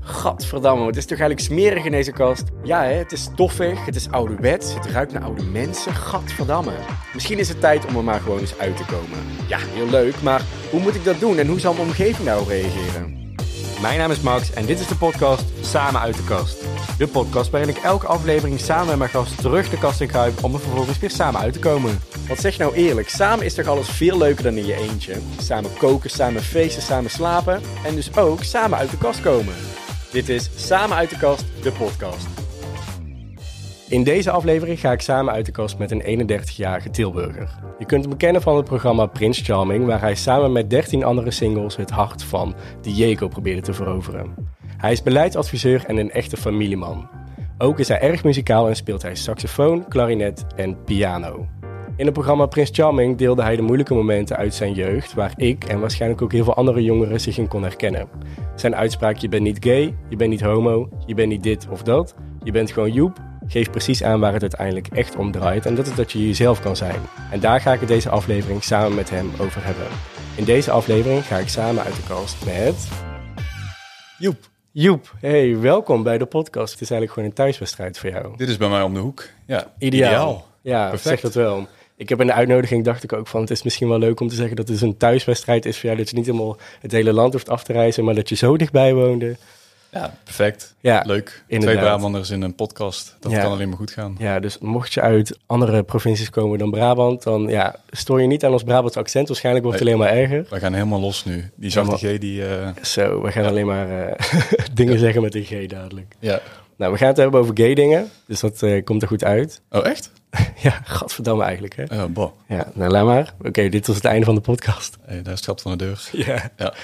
Gadverdamme, het is toch eigenlijk smerig in deze kast? Ja, hè, het is stoffig, het is ouderwets, het ruikt naar oude mensen. Gadverdamme. Misschien is het tijd om er maar gewoon eens uit te komen. Ja, heel leuk, maar hoe moet ik dat doen en hoe zal mijn omgeving daarop reageren? Mijn naam is Max en dit is de podcast Samen uit de kast. De podcast waarin ik elke aflevering samen met mijn gast terug de kast in kruip om er vervolgens weer samen uit te komen. Want zeg nou eerlijk, samen is toch alles veel leuker dan in je eentje? Samen koken, samen feesten, samen slapen en dus ook samen uit de kast komen. Dit is Samen uit de kast, de podcast. In deze aflevering ga ik samen uit de kast met een 31-jarige Tilburger. Je kunt hem kennen van het programma Prince Charming, waar hij samen met 13 andere singles het hart van Diego probeerde te veroveren. Hij is beleidsadviseur en een echte familieman. Ook is hij erg muzikaal en speelt hij saxofoon, klarinet en piano. In het programma Prince Charming deelde hij de moeilijke momenten uit zijn jeugd, waar ik en waarschijnlijk ook heel veel andere jongeren zich in kon herkennen. Zijn uitspraak: je bent niet gay, je bent niet homo, je bent niet dit of dat, je bent gewoon Joep, geeft precies aan waar het uiteindelijk echt om draait en dat is dat je jezelf kan zijn. En daar ga ik het deze aflevering samen met hem over hebben. In deze aflevering ga ik samen uit de kast met. Joep, Joep, hey, welkom bij de podcast. Het is eigenlijk gewoon een thuiswedstrijd voor jou. dit is bij mij om de hoek. Ja, Ideaal. Ja, Perfect. zeg dat wel. Ik heb in de uitnodiging dacht ik ook van het is misschien wel leuk om te zeggen dat het een thuiswedstrijd is voor jou. Dat je niet helemaal het hele land hoeft af te reizen, maar dat je zo dichtbij woonde. Ja, perfect. Ja, Leuk. inderdaad. Twee Brabanders in een podcast. Dat Ja. kan alleen maar goed gaan. Ja, dus mocht je uit andere provincies komen dan Brabant, dan ja, stoor je niet aan ons Brabants accent. Waarschijnlijk wordt het alleen maar erger. We gaan helemaal los nu. Die zachte G, die... eh, Zo, we gaan alleen maar eh, dingen zeggen met een G dadelijk. ja. Nou, we gaan het hebben over gay dingen, dus dat eh, komt er goed uit. Oh, echt? ja, gadverdamme eigenlijk, hè? Oh, boh. Ja, nou laat maar. Oké, dit was het einde van de podcast. Hey, daar is het gat van de deur. Ja. Ja.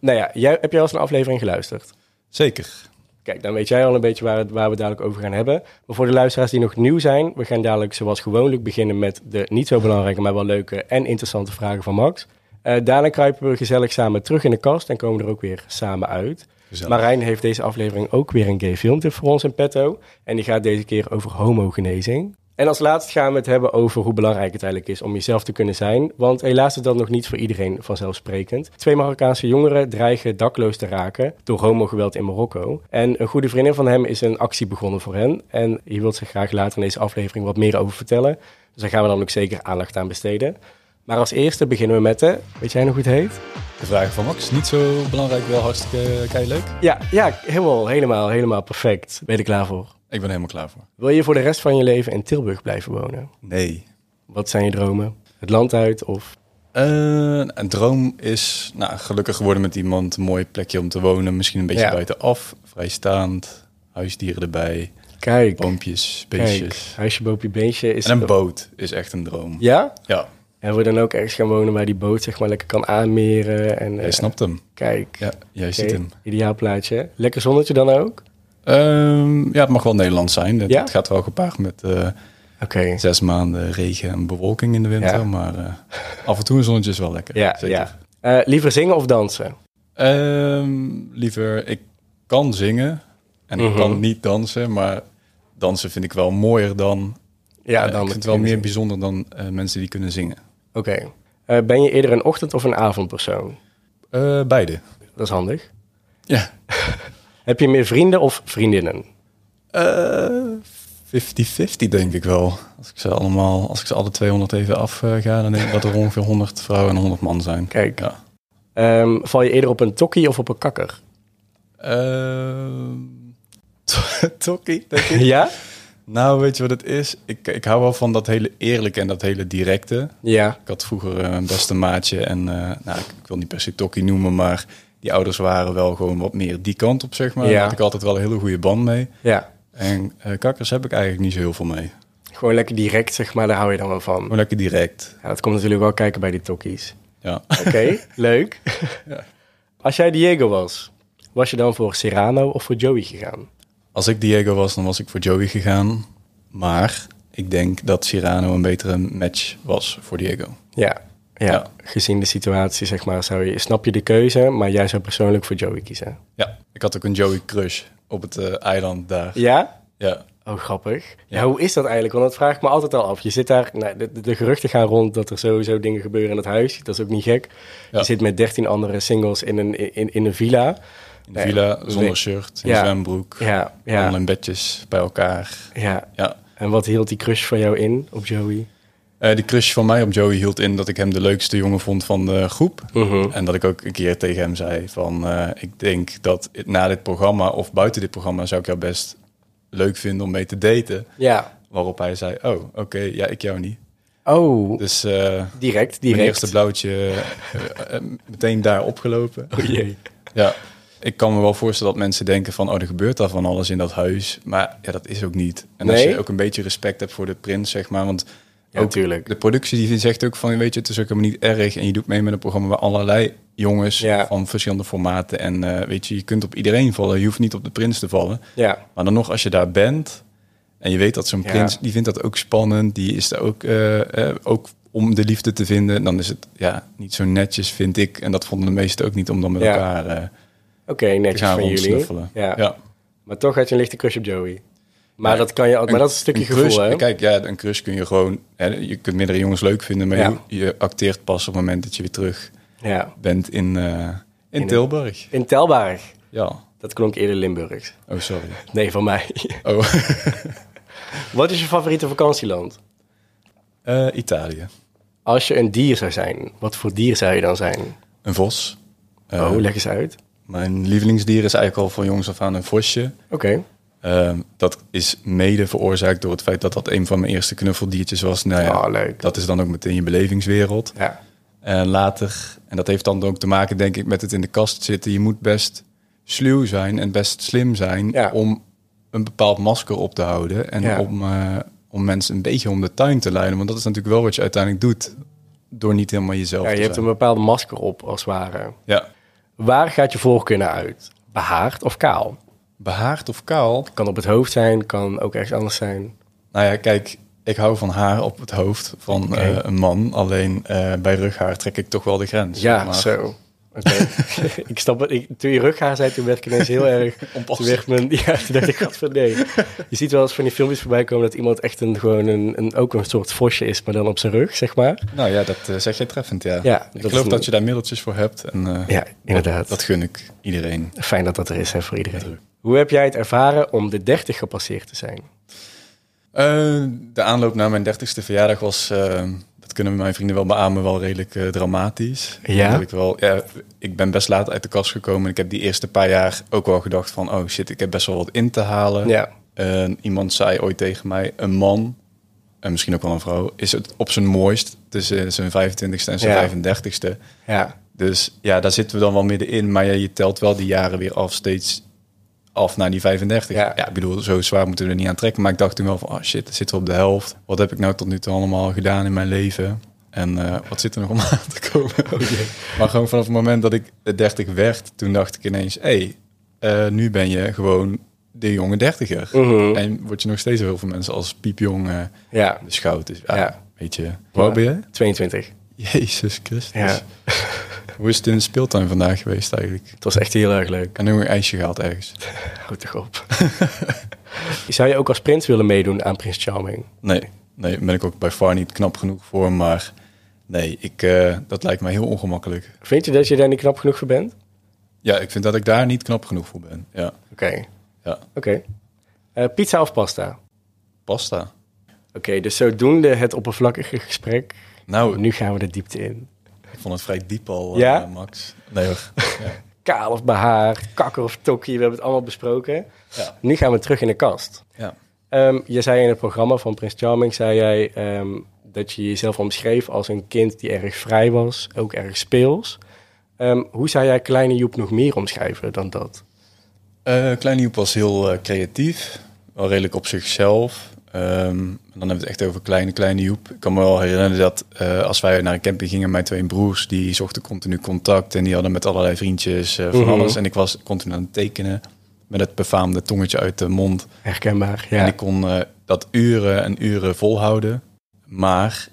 Nou ja, jij, heb jij al eens een aflevering geluisterd? Zeker. Kijk, dan weet jij al een beetje waar, het, waar we dadelijk over gaan hebben. Maar voor de luisteraars die nog nieuw zijn, we gaan dadelijk zoals gewoonlijk beginnen met de niet zo belangrijke, maar wel leuke en interessante vragen van Max. Eh, daarna kruipen we gezellig samen terug in de kast en komen er ook weer samen uit. Gezellig. Marijn heeft deze aflevering ook weer een gay filmtip voor ons in petto. En die gaat deze keer over homogenezing. En als laatste gaan we het hebben over hoe belangrijk het eigenlijk is om jezelf te kunnen zijn. Want helaas is dat nog niet voor iedereen vanzelfsprekend. Twee Marokkaanse jongeren dreigen dakloos te raken door homogeweld in Marokko. En een goede vriendin van hem is een actie begonnen voor hen. En hier wil ze graag later in deze aflevering wat meer over vertellen. Dus daar gaan we dan ook zeker aandacht aan besteden. Maar als eerste beginnen we met de... Weet jij nog hoe het heet? De vragen van Max, niet zo belangrijk, wel hartstikke leuk. Ja, ja helemaal, helemaal, helemaal perfect. Ben je er klaar voor? Ik ben helemaal klaar voor. Wil je voor de rest van je leven in Tilburg blijven wonen? Nee. Wat zijn je dromen? Het land uit of... Eh, een droom is nou, gelukkig geworden met iemand, een mooi plekje om te wonen. Misschien een beetje Ja. buitenaf, vrijstaand, huisdieren erbij, Kijk, boompjes, kijk, beestjes. huisje, boompje, beestje is... En een boot is echt een droom. Ja? Ja, En we dan ook ergens gaan wonen waar die boot zeg maar lekker kan aanmeren. En, jij eh, snapt hem. Kijk, Ja, jij ziet hem. ideaal plaatje. Lekker zonnetje dan ook? Ehm, ja, het mag wel Nederlands zijn. Het, Ja? het gaat wel gepaard met eh, zes maanden regen en bewolking in de winter. Ja. Maar eh, af en toe een zonnetje is wel lekker. Ja, zeker. ja. Eh, liever zingen of dansen? Ehm, liever, ik kan zingen en ik Mhm. kan niet dansen. Maar dansen vind ik wel mooier dan... Ja, dan ik vind het wel meer bijzonder dan mensen die kunnen zingen. Oké. Ben je eerder een ochtend- of een avondpersoon? Beide. Dat is handig. Ja. Heb je meer vrienden of vriendinnen? Eh, 50-50 denk ik wel. Als ik ze allemaal, als ik ze alle 200 even afga, dan denk ik dat er ongeveer 100 vrouwen en 100 man zijn. Kijk. Ja. Ehm, val je eerder op een tokkie of op een kakker? Tokkie, denk ik. Ja? Nou, weet je wat het is? Ik, ik hou wel van dat hele eerlijke en dat hele directe. Ja. Ik had vroeger eh, een beste maatje en eh, nou, ik, ik wil niet per se Tokkie noemen, maar die ouders waren wel gewoon wat meer die kant op, zeg maar. Ja. Daar had ik altijd wel een hele goede band mee. Ja. En eh, kakkers heb ik eigenlijk niet zo heel veel mee. Gewoon lekker direct, zeg maar, daar hou je dan wel van. Gewoon lekker direct. Ja, dat komt natuurlijk wel kijken bij die tokkies. Ja. Oké, leuk. Ja. Als jij Diego was, was je dan voor Serrano of voor Joey gegaan? Als ik Diego was, dan was ik voor Joey gegaan. Maar ik denk dat Cyrano een betere match was voor Diego. Ja. Ja, Ja. gezien de situatie, zeg maar, zou je, snap je de keuze, maar jij zou persoonlijk voor Joey kiezen. Ja, ik had ook een Joey crush op het eh, eiland daar. Ja? Ja. Oh, grappig. Ja. Ja. hoe is dat eigenlijk? Want dat vraag ik me altijd al af. Je zit daar, nou, de, de geruchten gaan rond dat er sowieso dingen gebeuren in het huis. Dat is ook niet gek. Ja. Je zit met 13 andere singles in een, in, in een villa. In Nee, villa, we- zonder shirt, in Ja. zwembroek. Ja, ja, Allemaal in bedjes bij elkaar. ja. Ja. En wat hield die crush van jou in op Joey? Eh, die crush van mij op Joey hield in dat ik hem de leukste jongen vond van de groep. En dat ik ook een keer tegen hem zei van... eh, ik denk dat na dit programma of buiten dit programma... zou ik jou best leuk vinden om mee te daten. Ja. Waarop hij zei, oh, oké, ja, ik jou niet. Oh, Dus eh direct, mijn direct. eerste blauwtje meteen daar opgelopen. Oh jee. Ja, ik kan me wel voorstellen dat mensen denken van... oh, er gebeurt daar van alles in dat huis. Maar ja, dat is ook niet. En als je ook een beetje respect hebt voor de prins, zeg maar... want Ja, natuurlijk. de productie die zegt ook van... weet je, het is ook helemaal niet erg... en je doet mee met een programma waar allerlei jongens... Ja. van verschillende formaten... en eh, weet je, je kunt op iedereen vallen. Je hoeft niet op de prins te vallen. Ja, Maar dan nog, als je daar bent... en je weet dat zo'n Ja. prins... die vindt dat ook spannend. Die is daar ook, eh, eh, ook om de liefde te vinden... dan is het ja, niet zo netjes, vind ik. En dat vonden de meesten ook niet... om dan met elkaar... oké, te netjes gaan van jullie. Ja. ja. Maar toch had je een lichte crush op Joey. Maar dat kan je, maar dat is een stukje crush, gevoel, hè? Kijk, ja, een crush kun je gewoon... Hè, je kunt meerdere jongens leuk vinden... maar Ja. je, je acteert pas op het moment dat je weer terug Ja. bent in, eh, in, In- Tilburg. In Telbarg. Ja. Dat klonk eerder Limburgs. Oh, sorry. Nee, van mij. Oh, Wat is je favoriete vakantieland? Eh, Italië. Als je een dier zou zijn, wat voor dier zou je dan zijn? Een vos. Eh, oh, leg eens uit. Mijn lievelingsdier is eigenlijk al van jongs af aan een vosje. Oké. Ehm, dat is mede veroorzaakt door het feit dat dat een van mijn eerste knuffeldiertjes was. Nou ja, Oh, leuk. dat is dan ook meteen je belevingswereld. Ja. En later, en dat heeft dan ook te maken, denk ik, met het in de kast zitten. Je moet best sluw zijn en best slim zijn Ja. om een bepaald masker op te houden. En Ja. om, eh, om mensen een beetje om de tuin te leiden. Want dat is natuurlijk wel wat je uiteindelijk doet. Door niet helemaal jezelf ja, je te hebt zijn. een bepaalde masker op, als het ware. Ja. Waar gaat je voorkeur naar uit? Behaard of kaal? Behaard of kaal? Kan op het hoofd zijn, kan ook ergens anders zijn. Nou ja, kijk, ik hou van haar op het hoofd van eh, een man. Alleen eh, bij rughaar trek ik toch wel de grens. Ja, Maar- zo. Ik snap het. Ik, toen je rughaar zei, toen werd ik ineens heel erg... Toen Onpassend. werd mijn, ja, toen dacht ik, nee. Je ziet wel eens van die filmpjes voorbij komen dat iemand echt een, gewoon een, een, ook een soort vosje is, maar dan op zijn rug, zeg maar. Nou ja, dat eh, zeg je treffend, ja. Ja, ik dat geloof dat je daar middeltjes voor hebt. En, eh, Ja, inderdaad. Dat gun ik iedereen. Fijn dat dat er is hè, voor iedereen. Hoe heb jij het ervaren om de 30 gepasseerd te zijn? Eh, de aanloop naar mijn dertigste verjaardag was, dat kunnen mijn vrienden wel beamen, wel redelijk eh, dramatisch. Ja? Ik, wel, ja, ik ben best laat uit de kast gekomen. Ik heb die eerste paar jaar ook wel gedacht van, oh shit, ik heb best wel wat in te halen. Ja. Iemand zei ooit tegen mij, een man, en misschien ook wel een vrouw, is het op zijn mooist tussen zijn 25ste en zijn Ja. 35ste. Ja. Dus ja, daar zitten we dan wel middenin. Maar ja, je telt wel die jaren weer af, steeds af naar die 35. Ja. Ja. ik bedoel, zo zwaar moeten we er niet aan trekken. Maar ik dacht toen wel van, oh shit, zitten we op de helft. Wat heb ik nou tot nu toe allemaal gedaan in mijn leven? En eh, wat zit er nog om aan te komen? Maar gewoon vanaf het moment dat ik de 30 werd, toen dacht ik ineens, hé, hey, eh, nu ben je gewoon de jonge dertiger. Mhm. En word je nog steeds heel veel mensen als piepjong Ja. beschouwd. Dus ja, Ja. weet je, hoe oud ben je? 22. Jezus Christus. Ja. Hoe is het in de speeltuin vandaag geweest eigenlijk? Het was echt heel erg leuk. Heb nu een ijsje gehaald ergens. Houd toch op. Zou je ook als prins willen meedoen aan Prins Charming? Nee, nee, daar ben ik ook bij far niet knap genoeg voor. Maar nee, ik, eh, dat lijkt mij heel ongemakkelijk. Vind je dat je daar niet knap genoeg voor bent? Ja, ik vind dat ik daar niet knap genoeg voor ben. Ja, Oké. ja. Oké. Eh, pizza of pasta? pasta. Oké, dus zodoende het oppervlakkige gesprek. Nou, Nu gaan we de diepte in. Vond het vrij diep al, eh, Ja? Max. Nee hoor. Ja. Kaal of behaard, kakker of tokkie, we hebben het allemaal besproken. Ja. Nu gaan we terug in de kast. ja. Ehm, je zei in het programma van Prins Charming, zei jij ehm, dat je jezelf omschreef als een kind die erg vrij was, ook erg speels. Ehm, hoe zou jij Kleine Joep nog meer omschrijven dan dat? Eh, Kleine Joep was heel eh, creatief, wel redelijk op zichzelf. Ehm, dan hebben we het echt over kleine, kleine Joep. Ik kan me wel herinneren dat eh, als wij naar een camping gingen, mijn twee broers, die zochten continu contact en die hadden met allerlei vriendjes eh, van Mhm. alles. En ik was continu aan het tekenen met het befaamde tongetje uit de mond. Herkenbaar, En ja. ik kon eh, dat uren en uren volhouden. Maar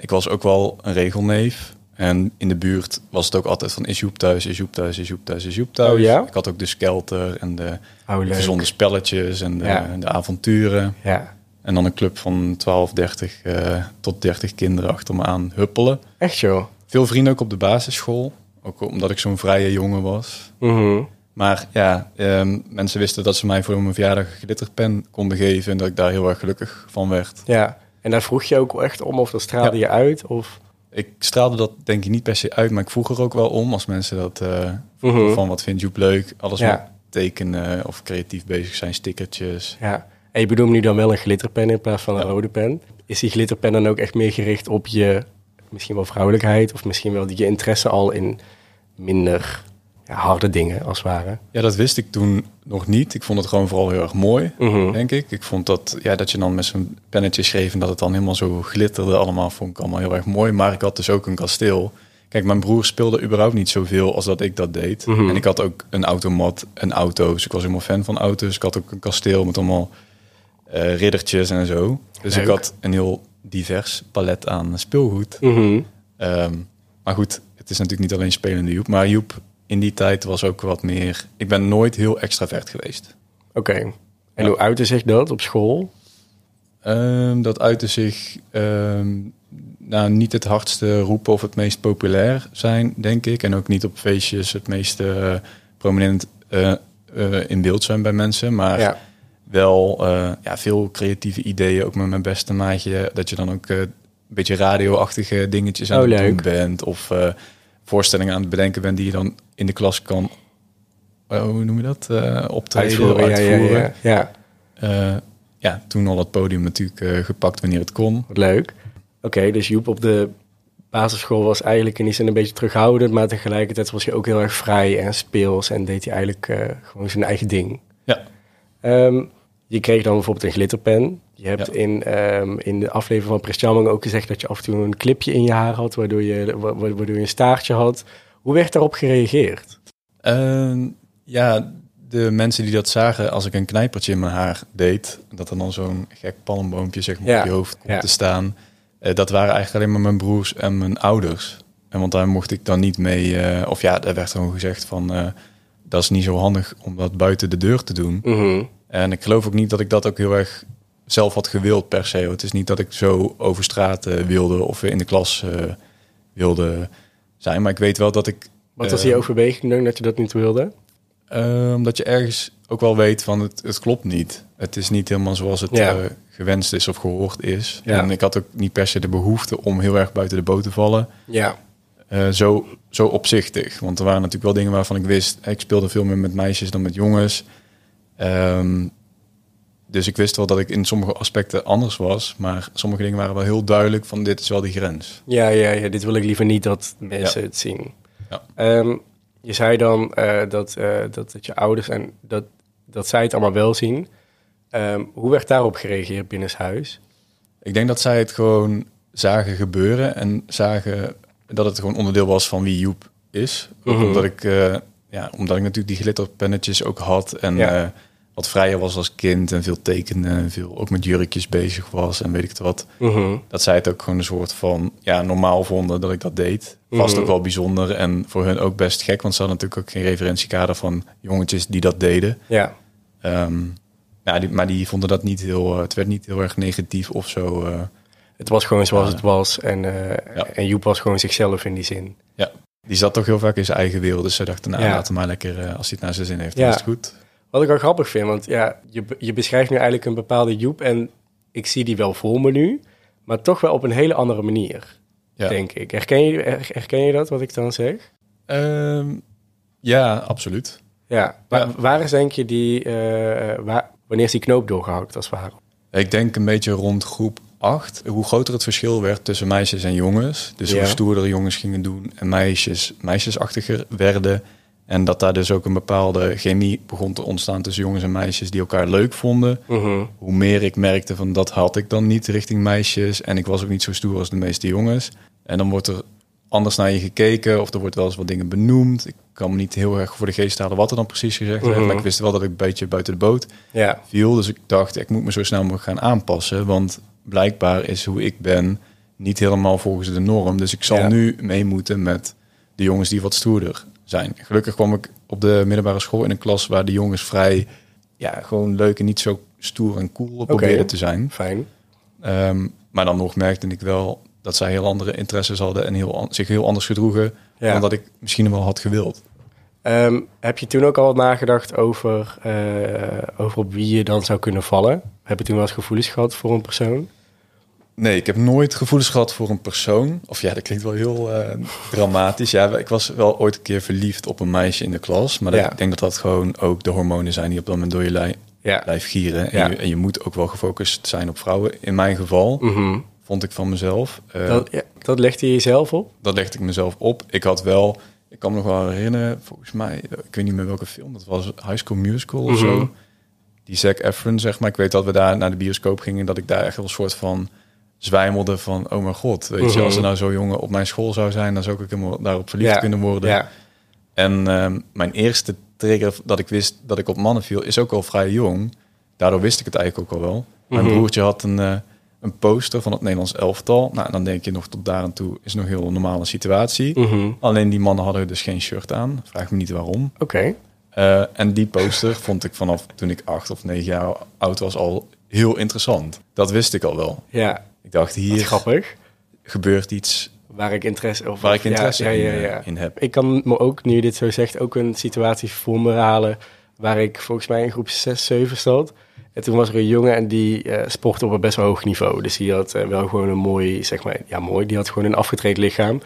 ik was ook wel een regelneef. En in de buurt was het ook altijd van is Joep thuis, is Joep thuis, is Joep thuis, is Joep thuis. Oh ja? Ik had ook de skelter en de Oh, verzonnen spelletjes en de, Ja. en de avonturen. Ja. En dan een club van 12, 30 eh, tot 30 kinderen achter me aan huppelen. Echt joh. Veel vrienden ook op de basisschool. Ook omdat ik zo'n vrije jongen was. Mhm. Maar ja, ehm, mensen wisten dat ze mij voor mijn verjaardag een glitterpen konden geven. En dat ik daar heel erg gelukkig van werd. Ja, en daar vroeg je ook echt om of dat straalde je uit? Of... Ik straalde dat denk ik niet per se uit, maar ik vroeg er ook wel om als mensen dat eh, Mhm. van wat vindt Joep leuk. Alles Ja. met tekenen of creatief bezig zijn, stickertjes. Ja, en je bedoelt nu dan wel een glitterpen in plaats van een rode pen. Is die glitterpen dan ook echt meer gericht op je misschien wel vrouwelijkheid of misschien wel je interesse al in minder ja, harde dingen als het ware? Ja, dat wist ik toen nog niet. Ik vond het gewoon vooral heel erg mooi, Mhm. denk ik. Ik vond dat, ja, dat je dan met zo'n pennetje schreef en dat het dan helemaal zo glitterde allemaal, vond ik allemaal heel erg mooi. Maar ik had dus ook een kasteel. Kijk, mijn broer speelde überhaupt niet zoveel als dat ik dat deed. Mhm. En ik had ook een automat, een auto. Dus ik was helemaal fan van auto's. Ik had ook een kasteel met allemaal eh, riddertjes en zo. Dus Leuk. ik had een heel divers palet aan speelgoed. Mhm. Ehm, maar goed, het is natuurlijk niet alleen spelende Joep. Maar Joep in die tijd was ook wat meer... Ik ben nooit heel extravert geweest. Oké. En Ja. hoe uitte zich dat op school? Ehm, dat uitte zich ehm, nou, niet het hardste roepen of het meest populair zijn, denk ik. En ook niet op feestjes het meest eh, prominent eh, in beeld zijn bij mensen. Maar Ja. Wel eh, ja, veel creatieve ideeën, ook met mijn beste maatje. Dat je dan ook eh, een beetje radioachtige dingetjes aan Oh, het doen bent. Of eh, voorstellingen aan het bedenken bent die je dan in de klas kan... hoe noem je dat? Optreden, Uitvoeren, ja, ja, uitvoeren. ja, ja. Eh, ja, toen al het podium natuurlijk gepakt wanneer het kon. Wat leuk. Oké, dus Joep op de basisschool was eigenlijk in die zin een beetje terughoudend, maar tegelijkertijd was hij ook heel erg vrij en speels en deed hij eigenlijk gewoon zijn eigen ding. Ja. Ehm, je kreeg dan bijvoorbeeld een glitterpen. Je hebt Ja. in, ehm, in de aflevering van Prestjamming ook gezegd dat je af en toe een clipje in je haar had, waardoor je, wa- wa- waardoor je een staartje had. Hoe werd daarop gereageerd? Ehm, ja, de mensen die dat zagen als ik een knijpertje in mijn haar deed, dat er dan zo'n gek palmboompje zeg maar, Ja, op je hoofd komt ja. te staan, eh, dat waren eigenlijk alleen maar mijn broers en mijn ouders. En want daar mocht ik dan niet mee, eh, of ja, daar werd gewoon gezegd van, eh, dat is niet zo handig om dat buiten de deur te doen. Mhm. En ik geloof ook niet dat ik dat ook heel erg zelf had gewild per se. Het is niet dat ik zo over straat eh, wilde of in de klas eh, wilde zijn. Maar ik weet wel dat ik... Wat was eh, die overweging dan dat je dat niet wilde? eh, omdat je ergens ook wel weet van het, het klopt niet. Het is niet helemaal zoals het Ja. eh, gewenst is of gehoord is. Ja. En ik had ook niet per se de behoefte om heel erg buiten de boot te vallen. Ja. Eh, zo, zo opzichtig. Want er waren natuurlijk wel dingen waarvan ik wist... eh, Ik speelde veel meer met meisjes dan met jongens. Ehm, dus ik wist wel dat ik in sommige aspecten anders was. Maar sommige dingen waren wel heel duidelijk van dit is wel die grens. Ja, ja, ja, dit wil ik liever niet dat mensen Ja. het zien. Ja. Ehm, je zei dan eh, dat, eh, dat, dat je ouders en dat, dat zij het allemaal wel zien. Ehm, hoe werd daarop gereageerd binnenshuis? Ik denk dat zij het gewoon zagen gebeuren. En zagen dat het gewoon onderdeel was van wie Joep is. Mhm. omdat, ik, eh, ja, omdat ik natuurlijk die glitterpennetjes ook had. En Ja. Wat vrijer was als kind. En veel tekenen. En veel ook met jurkjes bezig was. En weet ik het wat. Mhm. dat zij het ook gewoon een soort van ja, normaal vonden dat ik dat deed. Vast Mhm. ook wel bijzonder en voor hun ook best gek, want ze hadden natuurlijk ook geen referentiekader van jongetjes die dat deden. Ja, Ehm, ja, die, maar die vonden dat niet heel, eh, het werd niet heel erg negatief of zo. eh. het was gewoon zoals het was. En, eh, Ja. en Joep was gewoon zichzelf in die zin. ja, die zat toch heel vaak in zijn eigen wereld, dus ze dachten, nou Ja. laten maar lekker, als hij het naar zijn zin heeft, Ja. is het goed. Wat ik wel grappig vind, want ja, je, je beschrijft nu eigenlijk een bepaalde Joep. En ik zie die wel voor me nu, maar toch wel op een hele andere manier, Ja. denk ik. Herken je, her- herken je dat, wat ik dan zeg? Ehm, ja, absoluut. Ja, waar, Ja. waar is denk je die, eh, waar, wanneer is die knoop doorgehakt als het ware? Ik denk een beetje rond groep 8. Hoe groter het verschil werd tussen meisjes en jongens. Dus Ja. hoe stoerder jongens gingen doen en meisjes meisjesachtiger werden. En dat daar dus ook een bepaalde chemie begon te ontstaan tussen jongens en meisjes die elkaar leuk vonden. Mhm. Hoe meer ik merkte van dat had ik dan niet richting meisjes. En ik was ook niet zo stoer als de meeste jongens. En dan wordt er anders naar je gekeken of er wordt wel eens wat dingen benoemd. Ik kan me niet heel erg voor de geest halen wat er dan precies gezegd werd. Mhm. Maar ik wist wel dat ik een beetje buiten de boot viel. Dus ik dacht, ik moet me zo snel mogelijk gaan aanpassen. Want blijkbaar is hoe ik ben niet helemaal volgens de norm. Dus ik zal nu mee moeten met de jongens die wat stoerder zijn. Gelukkig kwam ik op de middelbare school in een klas waar de jongens vrij, ja, gewoon leuk en niet zo stoer en cool probeerden te zijn. fijn. Ehm, maar dan nog merkte ik wel dat zij heel andere interesses hadden en heel, zich heel anders gedroegen Ja. dan dat ik misschien wel had gewild. Ehm, heb je toen ook al nagedacht over, eh, over op wie je dan zou kunnen vallen? Heb je toen wel eens gevoelens gehad voor een persoon? Nee, ik heb nooit gevoelens gehad voor een persoon. Of ja, dat klinkt wel heel eh, dramatisch. Ja, ik was wel ooit een keer verliefd op een meisje in de klas. Maar dat- Ja. ik denk dat dat gewoon ook de hormonen zijn die op dat moment door je lij- Ja. lijf gieren. En, Ja. je, en je moet ook wel gefocust zijn op vrouwen. In mijn geval Mhm. vond ik van mezelf. eh, dat, dat legde je jezelf op? dat legde ik mezelf op. Ik had wel, ik kan me nog wel herinneren, volgens mij, ik weet niet meer welke film, dat was High School Musical of Mhm. zo. Die Zac Efron, zeg maar. Ik weet dat we daar naar de bioscoop gingen, dat ik daar echt wel een soort van zwijmelde van, oh mijn god, weet je, Mhm. als er nou zo'n jongen op mijn school zou zijn, dan zou ik helemaal daarop verliefd Ja. kunnen worden. Ja. En ehm, mijn eerste trigger dat ik wist dat ik op mannen viel, is ook al vrij jong. Daardoor wist ik het eigenlijk ook al wel. Mijn Mhm. broertje had een, eh, een poster van het Nederlands elftal. Nou, dan denk je nog tot daar en toe is nog een heel normale situatie. Mhm. Alleen die mannen hadden dus geen shirt aan. Vraag me niet waarom. Oké. Eh, en die poster vond ik vanaf toen ik acht of negen jaar oud was al heel interessant. Dat wist ik al wel. Ja, Ik dacht, hier grappig. gebeurt iets Waar ik interesse of waar ik interesse ja, ja, in, ja, ja. in heb. Ik kan me ook, nu je dit zo zegt, ook een situatie voor me halen waar ik volgens mij in groep 6, 7 zat. En toen was er een jongen en die eh sportte op een best wel hoog niveau. Dus die had eh, wel gewoon een mooi, zeg maar, ja mooi, die had gewoon een afgetraind lichaam.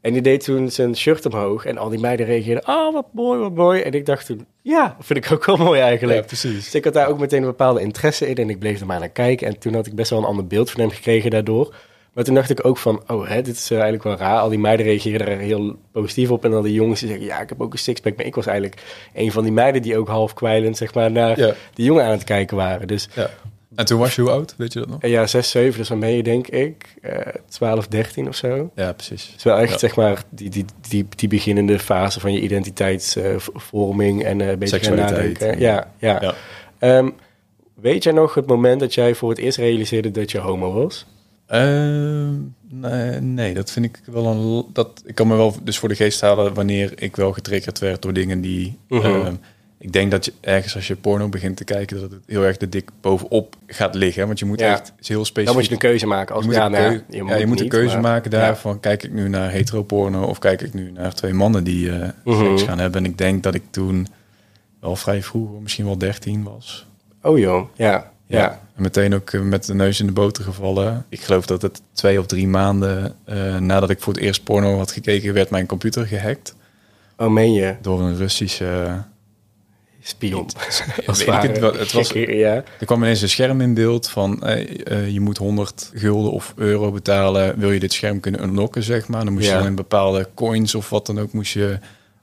En die deed toen zijn shirt omhoog en al die meiden reageerden, oh wat mooi, wat mooi. En ik dacht toen, ja, vind ik ook wel mooi eigenlijk. Ja, precies. Dus ik had daar ook meteen een bepaalde interesse in en ik bleef er maar naar kijken. En toen had ik best wel een ander beeld van hem gekregen daardoor. Maar toen dacht ik ook van, oh, hè, dit is eh, eigenlijk wel raar. Al die meiden reageerden er heel positief op. En al die jongens die zeggen, ja, ik heb ook een sixpack. Maar ik was eigenlijk een van die meiden die ook half kwijlend, zeg maar, naar Ja. die jongen aan het kijken waren. Dus Ja. En toen was je hoe oud? Weet je dat nog? ja, 6, 7, dus dan ben je denk ik eh 12, 13 of zo. Ja, precies. Het is wel echt, Ja. zeg maar, die, die, die, die beginnende fase van je identiteitsvorming en eh, een beetje gaan Seksualiteit. nadenken. Ja, ja. Ja. Ehm, weet jij nog het moment dat jij voor het eerst realiseerde dat je homo was? Ehm, nee, nee, dat vind ik wel een. Dat, ik kan me wel dus voor de geest halen wanneer ik wel getriggerd werd door dingen die. Mhm. Ik denk dat je ergens als je porno begint te kijken, dat het heel erg de dik bovenop gaat liggen. Want je moet Ja. echt heel specifiek. Dan moet je een keuze maken. Als, je moet, ja, een, nou ja, je moet een keuze maar- maken daar Ja. van kijk ik nu naar heteroporno of kijk ik nu naar twee mannen die Mhm. seks gaan hebben. En ik denk dat ik toen wel vrij vroeg, misschien wel 13 was. Oh joh, ja. Ja. En meteen ook eh, met de neus in de boter gevallen. Ik geloof dat het twee of drie maanden eh, nadat ik voor het eerst porno had gekeken, werd mijn computer gehackt Oh, meen je? door een Russische. Spion. Als het het het was, ja. er kwam ineens een scherm in beeld van eh, je moet 100 gulden of euro betalen. Wil je dit scherm kunnen unlocken, zeg maar. Dan moest Ja. je dan in bepaalde coins of wat dan ook moest je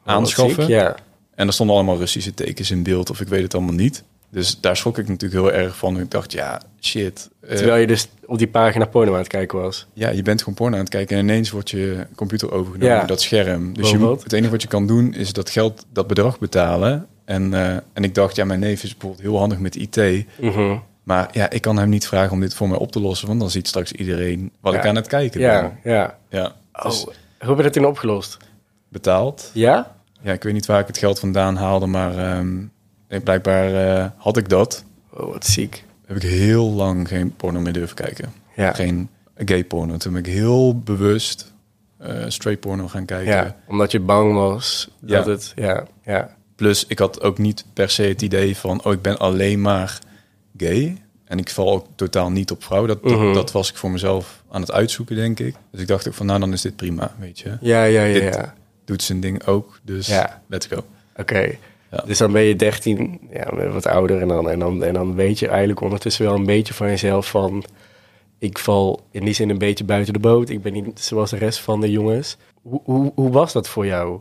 aanschaffen. Wat ziek, Ja. En er stonden allemaal Russische tekens in beeld of ik weet het allemaal niet. Dus daar schrok ik natuurlijk heel erg van. Ik dacht, ja, shit. eh, Terwijl je dus op die pagina porno aan het kijken was. Ja, je bent gewoon porno aan het kijken en ineens wordt je computer overgenomen Ja. door dat scherm. Dus je het enige wat je kan doen is dat geld, dat bedrag betalen. En, eh, en ik dacht, ja, mijn neef is bijvoorbeeld heel handig met IT. Mhm. Maar ja, ik kan hem niet vragen om dit voor mij op te lossen, want dan ziet straks iedereen wat Ja. ik aan het kijken Ja, ben. ja. Ja, dus Oh, hoe heb je dat toen opgelost? betaald. Ja? Ja, ik weet niet waar ik het geld vandaan haalde, maar eh, blijkbaar eh, had ik dat. Oh, wat ziek. Heb ik heel lang geen porno meer durven kijken. Ja. Geen gay porno. Toen ben ik heel bewust eh straight porno gaan kijken. Ja, omdat je bang was dat Ja. het... Ja, ja. Plus, ik had ook niet per se het idee van, oh, ik ben alleen maar gay. En ik val ook totaal niet op vrouw. Dat, dat- Mhm. dat, was ik voor mezelf aan het uitzoeken, denk ik. Dus ik dacht ook van, nou, dan is dit prima, weet je. Ja, ja, ja, Dit- ja. Doet zijn ding ook, dus Ja. let's go. Oké. Ja. Dus dan ben je 13, ja, wat ouder. En dan, en, dan, en dan weet je eigenlijk ondertussen wel een beetje van jezelf van... Ik val in die zin een beetje buiten de boot. Ik ben niet zoals de rest van de jongens. Hoe, hoe, hoe was dat voor jou?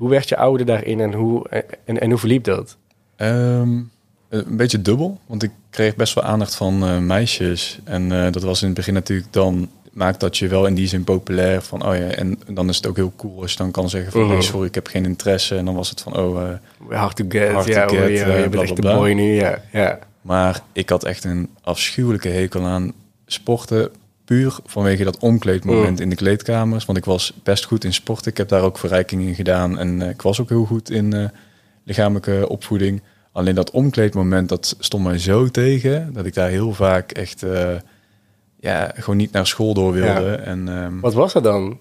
Hoe werd je ouder daarin en hoe, en, en hoe verliep dat? Ehm, een beetje dubbel, want ik kreeg best wel aandacht van eh, meisjes. En eh, dat was in het begin natuurlijk dan maakt dat je wel in die zin populair van oh ja en dan is het ook heel cool als je dan kan zeggen van nee sorry ik heb geen interesse en dan was het van oh eh, Hard to get, Hard to ja, get, hoor, je, eh, je bent echt nu, ja. ja. Maar ik had echt een afschuwelijke hekel aan sporten. Puur vanwege dat omkleedmoment in de kleedkamers. Want ik was best goed in sporten. Ik heb daar ook verrijking in gedaan. En eh, ik was ook heel goed in eh, lichamelijke opvoeding. Alleen dat omkleedmoment, dat stond mij zo tegen. Dat ik daar heel vaak echt... eh, ja, gewoon niet naar school door wilde. Ja. En ehm, Wat was dat dan?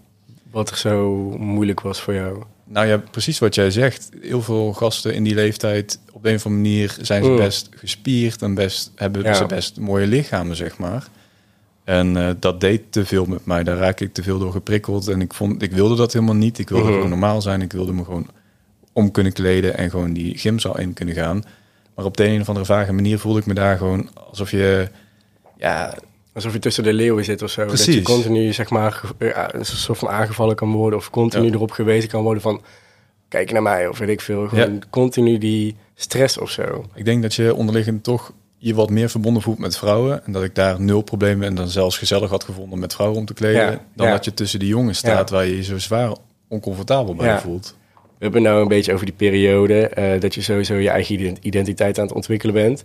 Wat er zo moeilijk was voor jou? Nou ja, precies wat jij zegt. Heel veel gasten in die leeftijd, op een of andere manier zijn ze Mm. best gespierd en best, hebben Ja. ze best mooie lichamen, zeg maar. En eh, dat deed te veel met mij. Daar raak ik te veel door geprikkeld. En ik, vond, ik wilde dat helemaal niet. Ik wilde Mhm. gewoon normaal zijn. Ik wilde me gewoon om kunnen kleden en gewoon die gymzaal in kunnen gaan. Maar op de een of andere vage manier voelde ik me daar gewoon alsof je... Ja, Alsof je tussen de leeuwen zit of zo. Dat je continu, zeg maar, ja, een soort van aangevallen kan worden. Of continu Ja. erop gewezen kan worden van... Kijk naar mij, of weet ik veel. Gewoon continu die stress of zo. Ik denk dat je onderliggend toch je wat meer verbonden voelt met vrouwen. En dat ik daar nul problemen en dan zelfs gezellig had gevonden met vrouwen om te kleden. Ja, Dan ja. dat je tussen die jongens staat Ja. waar je je zo zwaar oncomfortabel bij voelt. We hebben nou een beetje over die periode. eh, dat je sowieso je eigen ident- identiteit aan het ontwikkelen bent.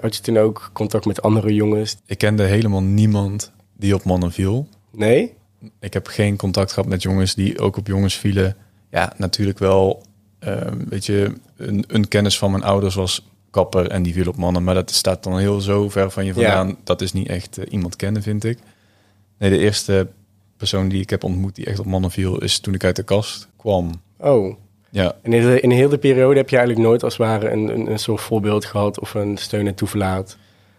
Had je toen ook contact met andere jongens? Ik kende helemaal niemand die op mannen viel. Nee? Ik heb geen contact gehad met jongens die ook op jongens vielen. Ja, natuurlijk wel. ehm, weet je, een, een kennis van mijn ouders was kapper en die viel op mannen. Maar dat staat dan heel zo ver van je vandaan. Dat is niet echt eh, iemand kennen, vind ik. Nee, de eerste persoon die ik heb ontmoet die echt op mannen viel... is toen ik uit de kast kwam. Oh. Ja, En in de, in heel de periode heb je eigenlijk nooit als het ware een, een, een soort voorbeeld gehad... of een steun en toeverlaat?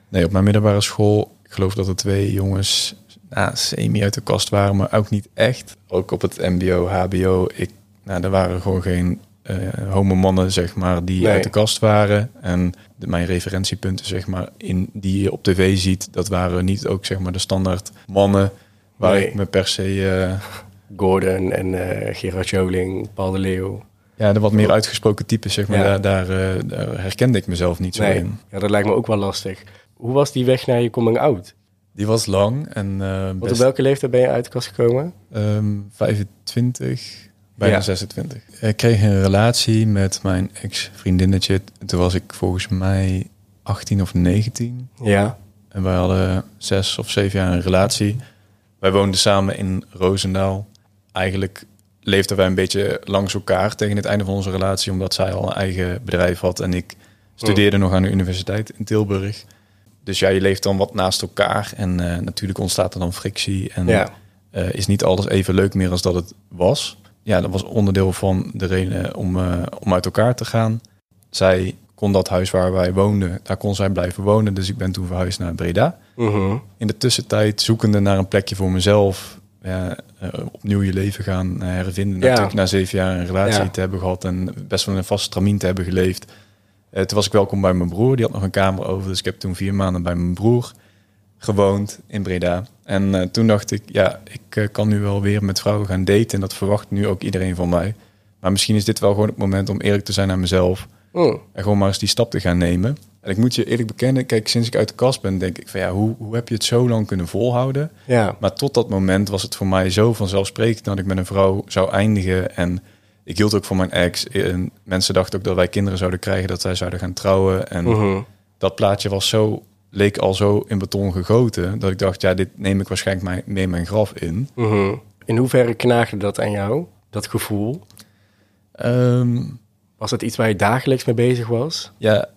nee, op mijn middelbare school... ik geloof dat er twee jongens nou, semi uit de kast waren... maar ook niet echt. Ook op het mbo, hbo. Ik, nou, er waren gewoon geen eh homo mannen, zeg maar, die Nee. uit de kast waren. En de, mijn referentiepunten, zeg maar, in, die je op tv ziet... dat waren niet ook, zeg maar, de standaard mannen... waar Nee. ik me per se... eh, Gordon en eh, Gerard Joling, Paul de Leeuw. ja, de wat meer uitgesproken types, zeg maar, Ja. daar, daar, eh, daar herkende ik mezelf niet zo Nee, in. ja, dat lijkt me ook wel lastig. Hoe was die weg naar je coming out? Die was lang en eh, Want op best, welke leeftijd ben je uit de kast gekomen? ehm, 25, bijna Ja. 26. Ik kreeg een relatie met mijn ex-vriendinnetje. Toen was ik volgens mij 18 of 19. Ja. En wij hadden zes of zeven jaar een relatie. Wij woonden samen in Roosendaal. Eigenlijk leefden wij een beetje langs elkaar tegen het einde van onze relatie, omdat zij al een eigen bedrijf had en ik studeerde nog aan de universiteit in Tilburg. Dus ja, je leeft dan wat naast elkaar en eh, natuurlijk ontstaat er dan frictie en Ja. eh, is niet alles even leuk meer als dat het was. Ja, dat was onderdeel van de reden om, eh, om uit elkaar te gaan. Zij kon dat huis waar wij woonden, daar kon zij blijven wonen. Dus ik ben toen verhuisd naar Breda. Mhm. In de tussentijd zoekende naar een plekje voor mezelf. Ja, eh, opnieuw je leven gaan eh, hervinden. Ja. Natuurlijk na zeven jaar een relatie Ja. te hebben gehad en best wel een vast stramien te hebben geleefd. Eh, toen was ik welkom bij mijn broer. Die had nog een kamer over. Dus ik heb toen vier maanden bij mijn broer gewoond in Breda. En eh, toen dacht ik, ja, ik eh, kan nu wel weer met vrouwen gaan daten. En dat verwacht nu ook iedereen van mij. Maar misschien is dit wel gewoon het moment om eerlijk te zijn naar mezelf. Mm. En gewoon maar eens die stap te gaan nemen. En ik moet je eerlijk bekennen, kijk, sinds ik uit de kast ben, denk ik van ja, hoe, hoe heb je het zo lang kunnen volhouden? Ja. Maar tot dat moment was het voor mij zo vanzelfsprekend dat ik met een vrouw zou eindigen. En ik hield ook van mijn ex. En mensen dachten ook dat wij kinderen zouden krijgen, dat zij zouden gaan trouwen. En Mhm. dat plaatje was zo, leek al zo in beton gegoten, dat ik dacht, ja, dit neem ik waarschijnlijk mijn, mee mijn graf in. Mhm. In hoeverre knaagde dat aan jou, dat gevoel? Ehm, Was het iets waar je dagelijks mee bezig was? Ja,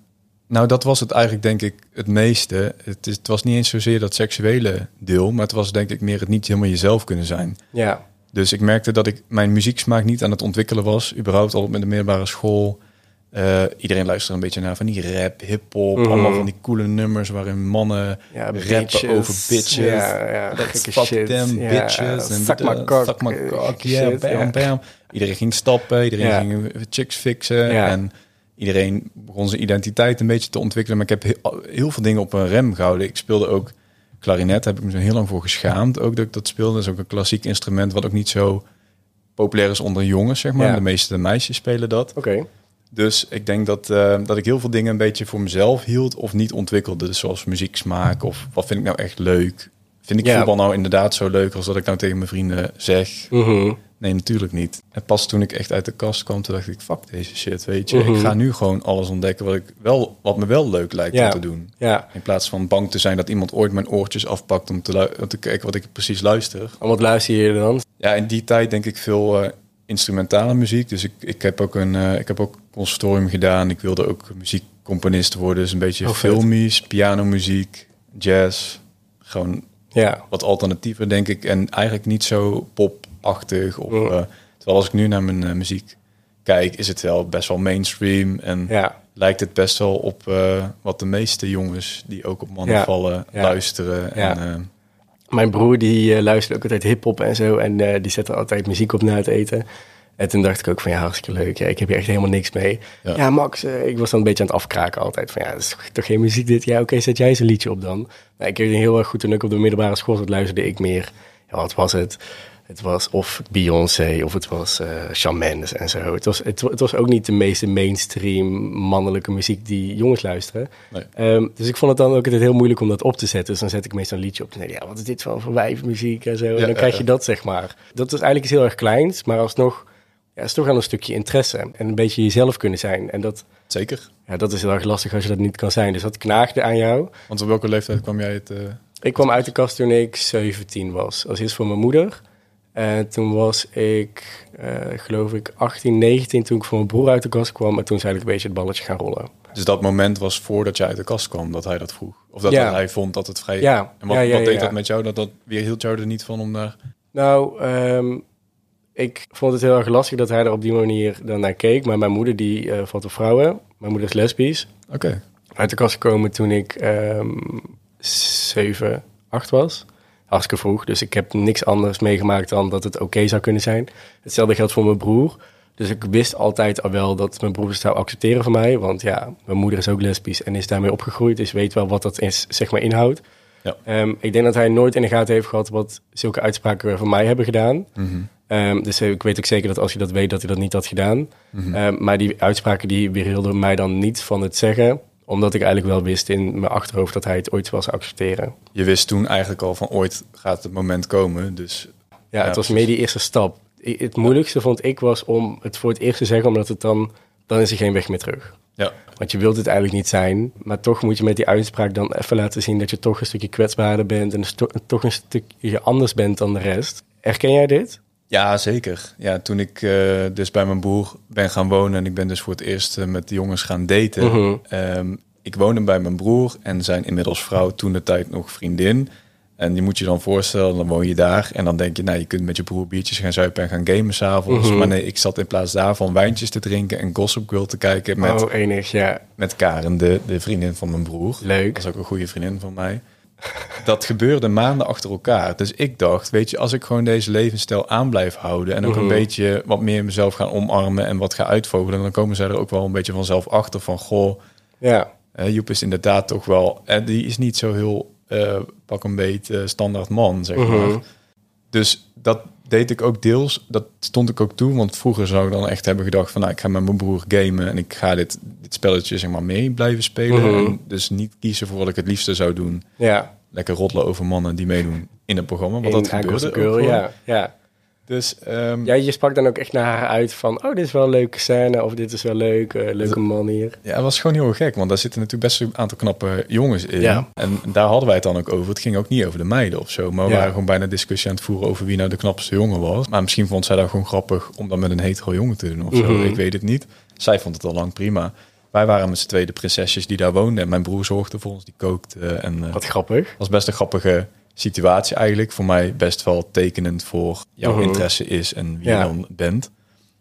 nou dat was het eigenlijk denk ik het meeste. Het, is, het was niet eens zozeer dat seksuele deel, maar het was denk ik meer het niet helemaal jezelf kunnen zijn. Ja. Dus ik merkte dat ik mijn muzieksmaak niet aan het ontwikkelen was, überhaupt al met de middelbare school. Eh, iedereen luisterde een beetje naar van die rap, hip-hop, Mhm. allemaal van die coole nummers waarin mannen Ja, rappen bitches. over bitches. Ja, ja, gekke fuck shit. them Ja, bitches. En my eh, cock, gekke yeah, shit, bam, ja. bam. Iedereen ging stappen, iedereen Ja. ging chicks fixen. Ja. En iedereen begon zijn identiteit een beetje te ontwikkelen. Maar ik heb heel, heel veel dingen op een rem gehouden. Ik speelde ook klarinet, daar heb ik me zo heel lang voor geschaamd. Ook dat ik dat speelde. Dat is ook een klassiek instrument wat ook niet zo populair is onder jongens, zeg maar. Ja. De meeste meisjes spelen dat. Oké. Dus ik denk dat, eh, dat ik heel veel dingen een beetje voor mezelf hield of niet ontwikkelde. Dus zoals muzieksmaak of wat vind ik nou echt leuk. Vind ik Ja. voetbal nou inderdaad zo leuk als dat ik nou tegen mijn vrienden zeg? Mhm. Nee, natuurlijk niet. En pas toen ik echt uit de kast kwam, toen dacht ik, fuck deze shit, weet je. Mhm. Ik ga nu gewoon alles ontdekken wat, ik wel, wat me wel leuk lijkt Ja. om te doen. Ja. In plaats van bang te zijn dat iemand ooit mijn oortjes afpakt om te, lu- om te kijken wat ik precies luister. En wat luister je dan? Ja, in die tijd denk ik veel eh, instrumentale muziek. Dus ik, ik heb ook een eh, ik heb ook conservatorium gedaan. Ik wilde ook muziekcomponist worden. Dus een beetje Oh, filmisch, pianomuziek, jazz. Gewoon Ja. wat alternatiever, denk ik. En eigenlijk niet zo popachtig. Of, eh, Terwijl als ik nu naar mijn eh, muziek kijk, is het wel best wel mainstream. En Ja, lijkt het best wel op wat de meeste jongens die ook op mannen Ja, vallen, luisteren. En, mijn broer die eh, luistert ook altijd hip-hop en zo. En eh, die zet er altijd muziek op na het eten. En toen dacht ik ook van ja, hartstikke leuk. Ja, ik heb hier echt helemaal niks mee. Ja. Ja, Max, eh, ik was dan een beetje aan het afkraken altijd. Van ja, dat is toch- geen muziek dit? Ja, oké, zet jij eens een liedje op dan. Nou, ik weet heel erg goed toen ik op de middelbare school zat, luisterde ik meer. Ja, wat was het? Het was of Beyoncé of het was Shawn Mendes en zo. Het was, het, het was ook niet de meeste mainstream mannelijke muziek die jongens luisteren. Nee. Ehm, dus ik vond het dan ook altijd heel moeilijk om dat op te zetten. Dus dan zet ik meestal een liedje op. En denk ja, wat is dit van voor wijfmuziek en zo. En dan krijg je dat, zeg maar. Dat is eigenlijk iets heel erg kleins, maar alsnog... Ja, is toch wel een stukje interesse. En een beetje jezelf kunnen zijn. En dat, zeker. ja, dat is heel erg lastig als je dat niet kan zijn. Dus dat knaagde aan jou. Want op welke leeftijd kwam jij het... eh, Ik kwam uit de kast toen ik 17 was. Als eerst voor mijn moeder. En toen was ik, eh, geloof ik, 18, 19 toen ik voor mijn broer uit de kast kwam. En toen is eigenlijk een beetje het balletje gaan rollen. Dus dat moment was voordat jij uit de kast kwam, dat hij dat vroeg? Of dat Ja. hij vond dat het vrij... Ja, En wat, ja, ja, wat deed dat met jou? Dat, dat, wie hield jou er niet van om daar... Nou, ehm, ik vond het heel erg lastig dat hij er op die manier dan naar keek. Maar mijn moeder die eh, valt op vrouwen. Mijn moeder is lesbisch. Oké. Uit de kast gekomen toen ik ehm 7, 8 was. Hartstikke vroeg. Dus ik heb niks anders meegemaakt dan dat het oké zou kunnen zijn. Hetzelfde geldt voor mijn broer. Dus ik wist altijd al wel dat mijn broer het zou accepteren van mij. Want ja, mijn moeder is ook lesbisch en is daarmee opgegroeid. Dus weet wel wat dat is, zeg maar inhoudt. Ja. Ehm, ik denk dat hij nooit in de gaten heeft gehad wat zulke uitspraken voor mij hebben gedaan. Mhm. Ehm, dus ik weet ook zeker dat als je dat weet, dat hij dat niet had gedaan. Mhm. Ehm, maar die uitspraken die weerhielden mij dan niet van het zeggen. Omdat ik eigenlijk wel wist in mijn achterhoofd dat hij het ooit wel zou accepteren. Je wist toen eigenlijk al van ooit gaat het moment komen. Dus Ja, het was meer die eerste stap. Het moeilijkste vond ik was om het voor het eerst te zeggen, omdat het dan, dan is er geen weg meer terug. ja, Want je wilt het eigenlijk niet zijn, maar toch moet je met die uitspraak dan even laten zien dat je toch een stukje kwetsbaarder bent en toch een stukje anders bent dan de rest. Herken jij dit? Ja, zeker. Ja, toen ik eh, dus bij mijn broer ben gaan wonen en ik ben dus voor het eerst eh, met de jongens gaan daten. Mhm. Ehm, ik woonde bij mijn broer en zijn inmiddels vrouw toen de tijd nog vriendin. En je moet je dan voorstellen, dan woon je daar en dan denk je, nou, je kunt met je broer biertjes gaan zuipen en gaan gamen s'avonds. Mhm. Maar nee, ik zat in plaats daarvan wijntjes te drinken en Gossip Girl te kijken met, oh, enig, ja. met Karen, de, de vriendin van mijn broer. Leuk. Dat is ook een goede vriendin van mij. Dat gebeurde maanden achter elkaar. Dus ik dacht, weet je, als ik gewoon deze levensstijl aan blijf houden en ook Mhm. een beetje wat meer mezelf gaan omarmen en wat ga uitvogelen, dan komen zij er ook wel een beetje vanzelf achter van, goh, Ja, Joep is inderdaad toch wel, en die is niet zo heel eh, pak een beet eh, standaard man, zeg Mhm. maar. Dus dat deed ik ook deels, dat stond ik ook toe, want vroeger zou ik dan echt hebben gedacht van, nou, ik ga met mijn broer gamen en ik ga dit, dit spelletje zeg maar mee blijven spelen. Mhm. En dus niet kiezen voor wat ik het liefste zou doen ja. lekker roddelen over mannen die meedoen in het programma. Want dat gebeurde ook ja. ja. Dus ehm, Ja, je sprak dan ook echt naar haar uit van... oh, dit is wel een leuke scène of dit is wel leuk, eh, leuke man hier. ja, het was gewoon heel gek. Want daar zitten natuurlijk best een aantal knappe jongens in. Ja. En daar hadden wij het dan ook over. Het ging ook niet over de meiden of zo. Maar we Ja. waren gewoon bijna discussie aan het voeren over wie nou de knapste jongen was. Maar misschien vond zij dat gewoon grappig om dat met een hetero jongen te doen of zo. Mhm. Ik weet het niet. Zij vond het al lang prima. Wij waren met z'n tweede prinsesjes die daar woonden. En mijn broer zorgde voor ons, die kookte. En eh, Wat grappig. was best een grappige situatie eigenlijk. Voor mij best wel tekenend voor jouw Mhm. interesse is en wie Ja. je dan bent.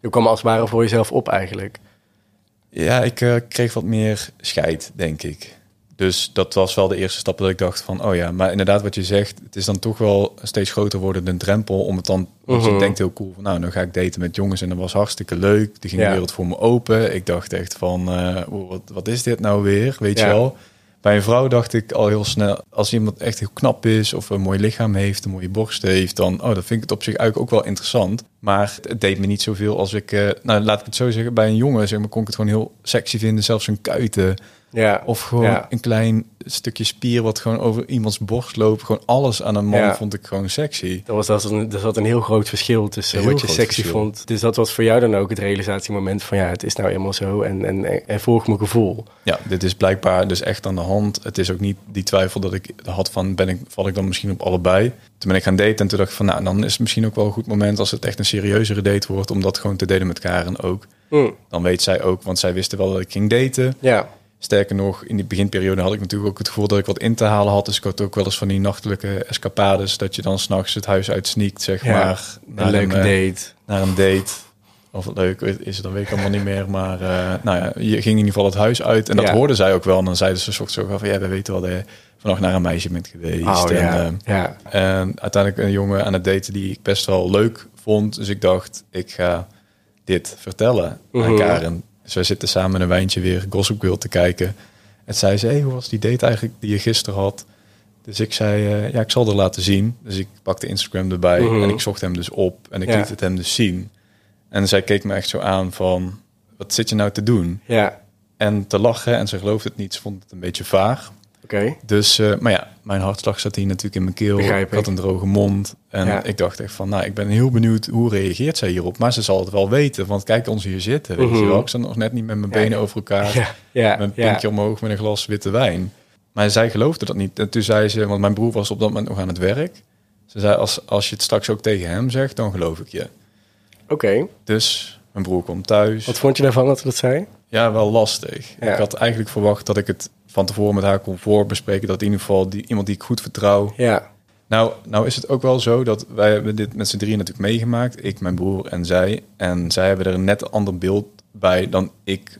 Je kwam als het ware voor jezelf op eigenlijk. Ja, ik eh, kreeg wat meer scheid, denk ik. Dus dat was wel de eerste stap dat ik dacht van, oh ja, maar inderdaad wat je zegt, het is dan toch wel steeds groter wordende drempel om het dan, want je Mhm. denkt heel cool van, nou, dan ga ik daten met jongens en dat was hartstikke leuk. Die ging Ja. de wereld voor me open. Ik dacht echt van, eh, wow, wat, wat is dit nou weer, weet Ja. je wel. Bij een vrouw dacht ik al heel snel, als iemand echt heel knap is of een mooi lichaam heeft, een mooie borst heeft, dan, oh, dan vind ik het op zich eigenlijk ook wel interessant. Maar het deed me niet zoveel als ik, eh, nou, laat ik het zo zeggen, bij een jongen, zeg maar, kon ik het gewoon heel sexy vinden, zelfs een kuiten. Ja. Of gewoon Ja. een klein stukje spier wat gewoon over iemands borst loopt. Gewoon alles aan een man Ja. vond ik gewoon sexy. Er was, dat was een, er zat een heel groot verschil tussen Heel wat je sexy verschil. vond. Dus dat was voor jou dan ook het realisatiemoment van ja, het is nou eenmaal zo en, en, en volg mijn gevoel. Ja, dit is blijkbaar dus echt aan de hand. Het is ook niet die twijfel dat ik had van, ben ik, val ik dan misschien op allebei? Toen ben ik gaan daten en toen dacht ik van, nou, dan is het misschien ook wel een goed moment als het echt een serieuzere date wordt, om dat gewoon te delen met Karen ook. Mm. Dan weet zij ook, want zij wisten wel dat ik ging daten. Ja, Sterker nog, in die beginperiode had ik natuurlijk ook het gevoel dat ik wat in te halen had. Dus ik had ook wel eens van die nachtelijke escapades. Dat je dan s'nachts het huis uitsneakt, zeg Ja, maar. Een leuke eh, date. naar een date. Of leuk is het, dan weet ik allemaal niet meer. Maar eh, nou ja, je ging in ieder geval het huis uit. En dat Ja. hoorden zij ook wel. En dan zeiden ze soort zo van... Ja, we weten wel dat je vannacht naar een meisje bent geweest. Oh en, ja, eh, ja. en uiteindelijk een jongen aan het daten die ik best wel leuk vond. Dus ik dacht, ik ga dit vertellen aan Karen. Dus wij zitten samen een wijntje weer Gossip Girl te kijken. En zei ze, hey, hoe was die date eigenlijk die je gisteren had? Dus ik zei, eh, ja, ik zal er laten zien. Dus ik pakte Instagram erbij Mhm. en ik zocht hem dus op. En ik Ja. liet het hem dus zien. En zij keek me echt zo aan van, wat zit je nou te doen? Ja, En te lachen en ze geloofde het niet. Ze vond het een beetje vaag. Dus, eh, maar ja, mijn hartslag zat hier natuurlijk in mijn keel. Ik had een droge mond. En Ja. ik dacht echt van, nou, ik ben heel benieuwd hoe reageert zij hierop. Maar ze zal het wel weten, want kijk ons hier zitten. Weet je Mhm. wel, ik zat nog net niet met mijn Ja, benen over elkaar. Ja, ja, Met een ja. pinkje omhoog met een glas witte wijn. Maar zij geloofde dat niet. En toen zei ze, want mijn broer was op dat moment nog aan het werk. Ze zei, als, als je het straks ook tegen hem zegt, dan geloof ik je. Oké. Dus mijn broer komt thuis. Wat vond je daarvan dat ze dat zei? Ja, wel lastig. Ik had eigenlijk verwacht dat ik het van tevoren met haar kon voorbespreken. Dat in ieder geval die, iemand die ik goed vertrouw. Ja. Nou, nou is het ook wel zo dat wij hebben dit met z'n drieën natuurlijk meegemaakt. Ik, mijn broer en zij. En zij hebben er een net ander beeld bij dan ik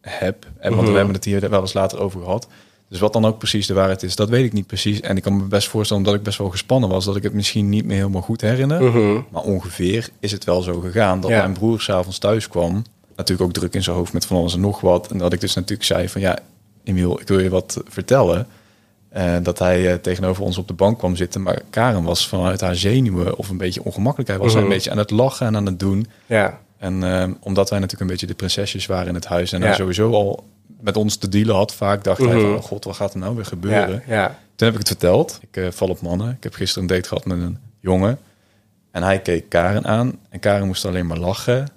heb. En, want Mhm. we hebben het hier wel eens later over gehad. Dus wat dan ook precies de waarheid is, dat weet ik niet precies. En ik kan me best voorstellen, omdat ik best wel gespannen was, dat ik het misschien niet meer helemaal goed herinner. Mhm. Maar ongeveer is het wel zo gegaan dat Ja. mijn broer s'avonds thuis kwam. Natuurlijk ook druk in zijn hoofd met van alles en nog wat. En dat ik dus natuurlijk zei van ja, Emiel, ik wil je wat vertellen. Eh, dat hij eh, tegenover ons op de bank kwam zitten. Maar Karen was vanuit haar zenuwen of een beetje ongemakkelijkheid. Was Mhm. een beetje aan het lachen en aan het doen. Ja. En eh, omdat wij natuurlijk een beetje de prinsesjes waren in het huis. En Ja. hij sowieso al met ons te dealen had. Vaak dacht hij Mhm. van, oh god, wat gaat er nou weer gebeuren? Ja. Ja. Toen heb ik het verteld. Ik eh, val op mannen. Ik heb gisteren een date gehad met een jongen. En hij keek Karen aan. En Karen moest alleen maar lachen.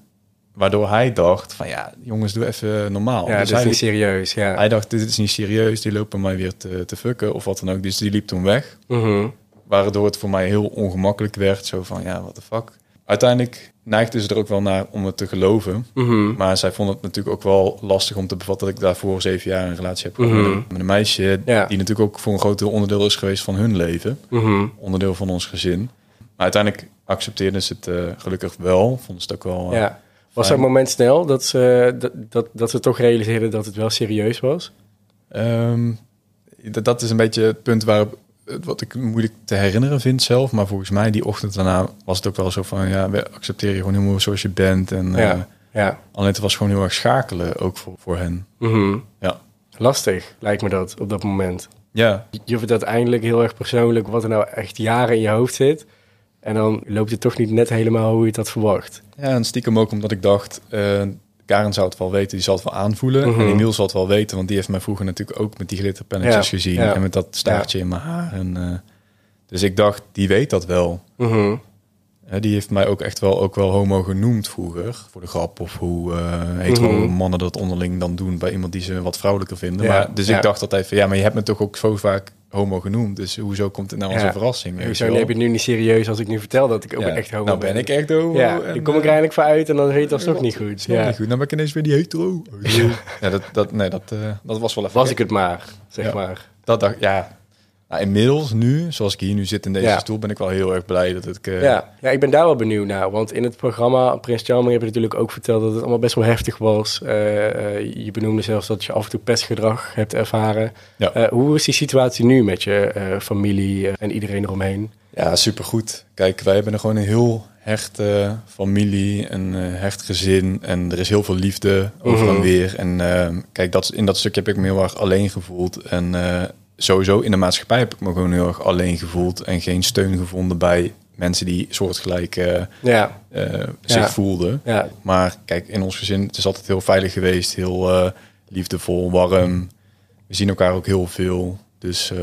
Waardoor hij dacht van ja, jongens, doe even normaal. Ja, Dus is niet serieus. Ja. hij dacht, dit is niet serieus. Die lopen mij weer te, te fucken of wat dan ook. Dus die liep toen weg. Mhm. Waardoor het voor mij heel ongemakkelijk werd. Zo van, ja, what the fuck. Uiteindelijk neigde ze er ook wel naar om het te geloven. Mhm. Maar zij vond het natuurlijk ook wel lastig om te bevatten... dat ik daarvoor zeven jaar een relatie heb gehad Mhm. met, een, met een meisje... Ja. die natuurlijk ook voor een groot deel onderdeel is geweest van hun leven onderdeel van ons gezin. Maar uiteindelijk accepteerden ze het eh, gelukkig wel. Vonden ze het ook wel. eh, Ja. Was dat moment snel dat ze, dat, dat, dat ze toch realiseerden dat het wel serieus was? ehm, dat, dat is een beetje het punt waarop wat ik moeilijk te herinneren vind zelf. Maar volgens mij die ochtend daarna was het ook wel zo van ja, we accepteren je gewoon helemaal zoals je bent. En eh, Ja. Ja. alleen het was gewoon heel erg schakelen ook voor, voor hen. Mhm. Ja. Lastig, lijkt me dat, op dat moment. Ja, Je vindt uiteindelijk heel erg persoonlijk wat er nou echt jaren in je hoofd zit. En dan loopt het toch niet net helemaal hoe je het had verwacht. ja, en stiekem ook omdat ik dacht, eh, Karen zou het wel weten, die zal het wel aanvoelen. Mhm. En Emiel zal het wel weten, want die heeft mij vroeger natuurlijk ook met die glitterpennetjes Ja, gezien. ja. En met dat staartje in mijn haar. En, eh, dus ik dacht, die weet dat wel. Mhm. Hè, die heeft mij ook echt wel, ook wel homo genoemd vroeger. Voor de grap. Of hoe eh hetero Mhm. mannen dat onderling dan doen bij iemand die ze wat vrouwelijker vinden. Maar, dus ik dacht altijd van ja, maar je hebt me toch ook zo vaak homo genoemd. Dus hoezo komt het nou als Ja. een verrassing? Hoezo neem je het nu niet serieus als ik nu vertel dat ik ook Ja, echt homo nou ben ik echt homo. Ja, en, die kom ik er eh, eindelijk voor uit en dan je het alsnog niet goed. Ja. Niet goed. Nou ben ik ineens weer die hetero. Ja, dat, dat, nee, dat, eh, dat was wel even... Was ik het maar, zeg maar. Dat dacht ja. Nou, inmiddels nu, zoals ik hier nu zit in deze Ja. stoel, ben ik wel heel erg blij dat ik... eh, Ja. ja, ik ben daar wel benieuwd naar. Want in het programma Prins Charming heb je natuurlijk ook verteld dat het allemaal best wel heftig was. Eh, eh, je benoemde zelfs dat je af en toe pestgedrag hebt ervaren. Ja. Hoe is die situatie nu met je familie en iedereen eromheen? Ja, supergoed. Kijk, wij hebben er gewoon een heel hechte familie, een hecht gezin. En er is heel veel liefde over en Mhm. weer. En kijk, dat, in dat stukje heb ik me heel erg alleen gevoeld. En sowieso in de maatschappij heb ik me gewoon heel erg alleen gevoeld. En geen steun gevonden bij mensen die soortgelijk Ja, eh, zich Ja. voelden. ja, Maar kijk, in ons gezin, het is altijd heel veilig geweest. Heel eh, liefdevol, warm. We zien elkaar ook heel veel. Dus,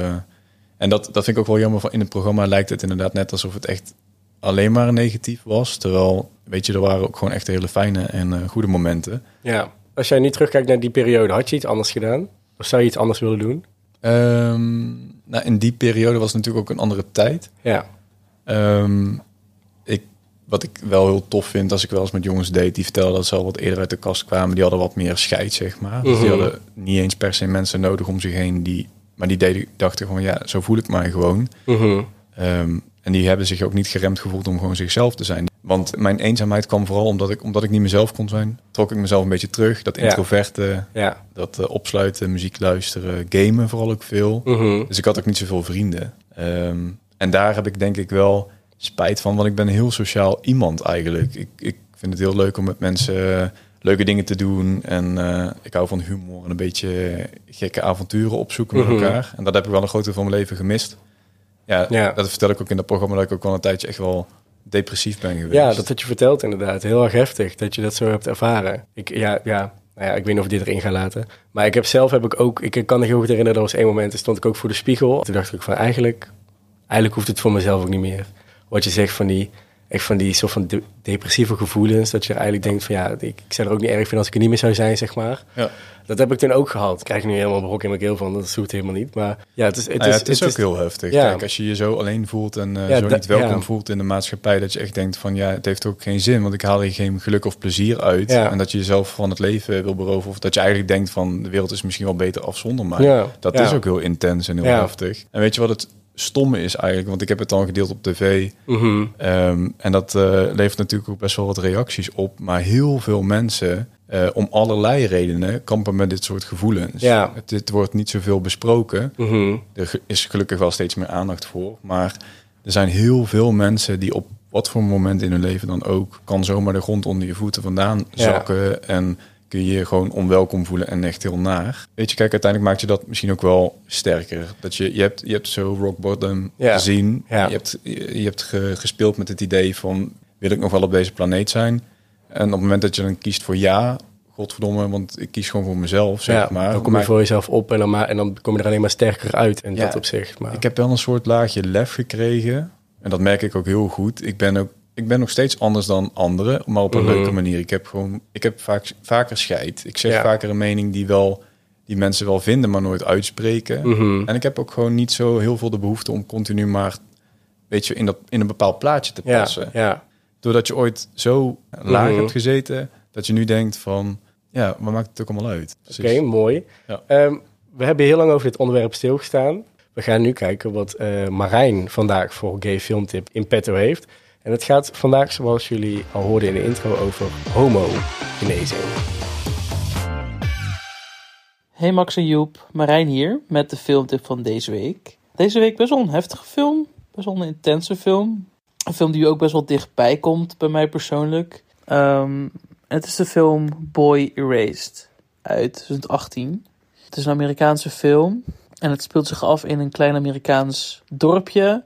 en dat, dat vind ik ook wel jammer. Van in het programma lijkt het inderdaad net alsof het echt alleen maar negatief was. Terwijl, weet je, er waren ook gewoon echt hele fijne en goede momenten. ja. Als jij nu terugkijkt naar die periode, had je iets anders gedaan? Of zou je iets anders willen doen? Ehm, nou, in die periode was het natuurlijk ook een andere tijd. Ja, Ehm, ik wat ik wel heel tof vind als ik wel eens met jongens date, die vertellen dat ze al wat eerder uit de kast kwamen, die hadden wat meer scheid, zeg maar. Dus die Mhm. hadden niet eens per se mensen nodig om zich heen, die, maar die deden, dachten gewoon, ja, zo voel ik mij gewoon. Ehm, en die hebben zich ook niet geremd gevoeld om gewoon zichzelf te zijn. Want mijn eenzaamheid kwam vooral omdat ik, omdat ik niet mezelf kon zijn. Trok ik mezelf een beetje terug. Dat introverte, Ja. dat eh, opsluiten, muziek luisteren, gamen vooral ook veel. Mhm. Dus ik had ook niet zoveel vrienden. Ehm, en daar heb ik denk ik wel spijt van, want ik ben een heel sociaal iemand eigenlijk. Ik, ik vind het heel leuk om met mensen eh, leuke dingen te doen. En eh, ik hou van humor en een beetje gekke avonturen opzoeken met Mhm. elkaar. En dat heb ik wel een groot deel van mijn leven gemist. Ja, Ja. dat vertel ik ook in dat programma, dat ik ook wel een tijdje echt wel depressief ben geweest. Ja, dat had je verteld inderdaad. Heel erg heftig dat je dat zo hebt ervaren. Ik, ja, ja, nou ja, ik weet niet of ik dit erin ga laten. Maar ik heb zelf heb ik ook, ik kan me heel goed herinneren, er was één moment, toen stond ik ook voor de spiegel. Toen dacht ik van eigenlijk, eigenlijk hoeft het voor mezelf ook niet meer. Wat je zegt van die, echt van die soort van de- depressieve gevoelens, dat je eigenlijk denkt van ja, ik, ik zou er ook niet erg vinden als ik er niet meer zou zijn, zeg maar. Ja. Dat heb ik toen ook gehad. Ik krijg nu helemaal brok in mijn keel van, dat hoeft helemaal niet. Maar ja, het is, het Nou ja, is, het is ook heel heftig. ja. Kijk, als je je zo alleen voelt en eh, Ja, zo niet welkom voelt in de maatschappij, dat je echt denkt van ja, het heeft ook geen zin, want ik haal hier geen geluk of plezier uit. En dat je jezelf van het leven wil beroven, of dat je eigenlijk denkt van de wereld is misschien wel beter af zonder mij. Dat is ook heel intens en heel heftig. En weet je wat het stomme is eigenlijk, want ik heb het dan gedeeld op tv. Mhm. Ehm, en dat eh, levert natuurlijk ook best wel wat reacties op. Maar heel veel mensen, eh, om allerlei redenen, kampen met dit soort gevoelens. Ja. Het, dit wordt niet zoveel besproken. Mhm. Er is gelukkig wel steeds meer aandacht voor. Maar er zijn heel veel mensen die op wat voor moment in hun leven dan ook... kan zomaar de grond onder je voeten vandaan Ja. zakken... en kun je je gewoon onwelkom voelen en echt heel naar. Weet je, kijk, uiteindelijk maakt je dat misschien ook wel sterker. Dat je, je, hebt, je hebt zo rock bottom Ja. gezien. Ja. Je hebt, je, je hebt ge- gespeeld met het idee van... wil ik nog wel op deze planeet zijn? En op het moment dat je dan kiest voor ja... godverdomme, want ik kies gewoon voor mezelf, zeg ja, maar. dan kom je Maar- voor jezelf op en dan, ma- en dan kom je er alleen maar sterker uit in Ja. dat opzicht. Maar, Ik heb wel een soort laagje lef gekregen. En dat merk ik ook heel goed. Ik ben ook ik ben nog steeds anders dan anderen, maar op een Mhm. leuke manier. Ik heb gewoon, ik heb vaak vaker scheid. Ik zeg Ja. vaker een mening die wel die mensen wel vinden, maar nooit uitspreken. Mhm. En ik heb ook gewoon niet zo heel veel de behoefte om continu maar, weet je, in dat in een bepaald plaatje te passen. ja, Doordat je ooit zo laag Mhm. hebt gezeten, dat je nu denkt van, ja, wat maakt het ook allemaal uit? oké, mooi. Ja. Ehm, we hebben heel lang over dit onderwerp stilgestaan. We gaan nu kijken wat eh, Marijn vandaag voor Gay Filmtip in petto heeft. En het gaat vandaag, zoals jullie al hoorden in de intro, over homogenezing. Hey Max en Joep, Marijn hier met de filmtip van deze week. Deze week best wel een heftige film, best wel een intense film. Een film die ook best wel dichtbij komt bij mij persoonlijk. Ehm, het is de film Boy Erased uit 2018. Het is een Amerikaanse film en het speelt zich af in een klein Amerikaans dorpje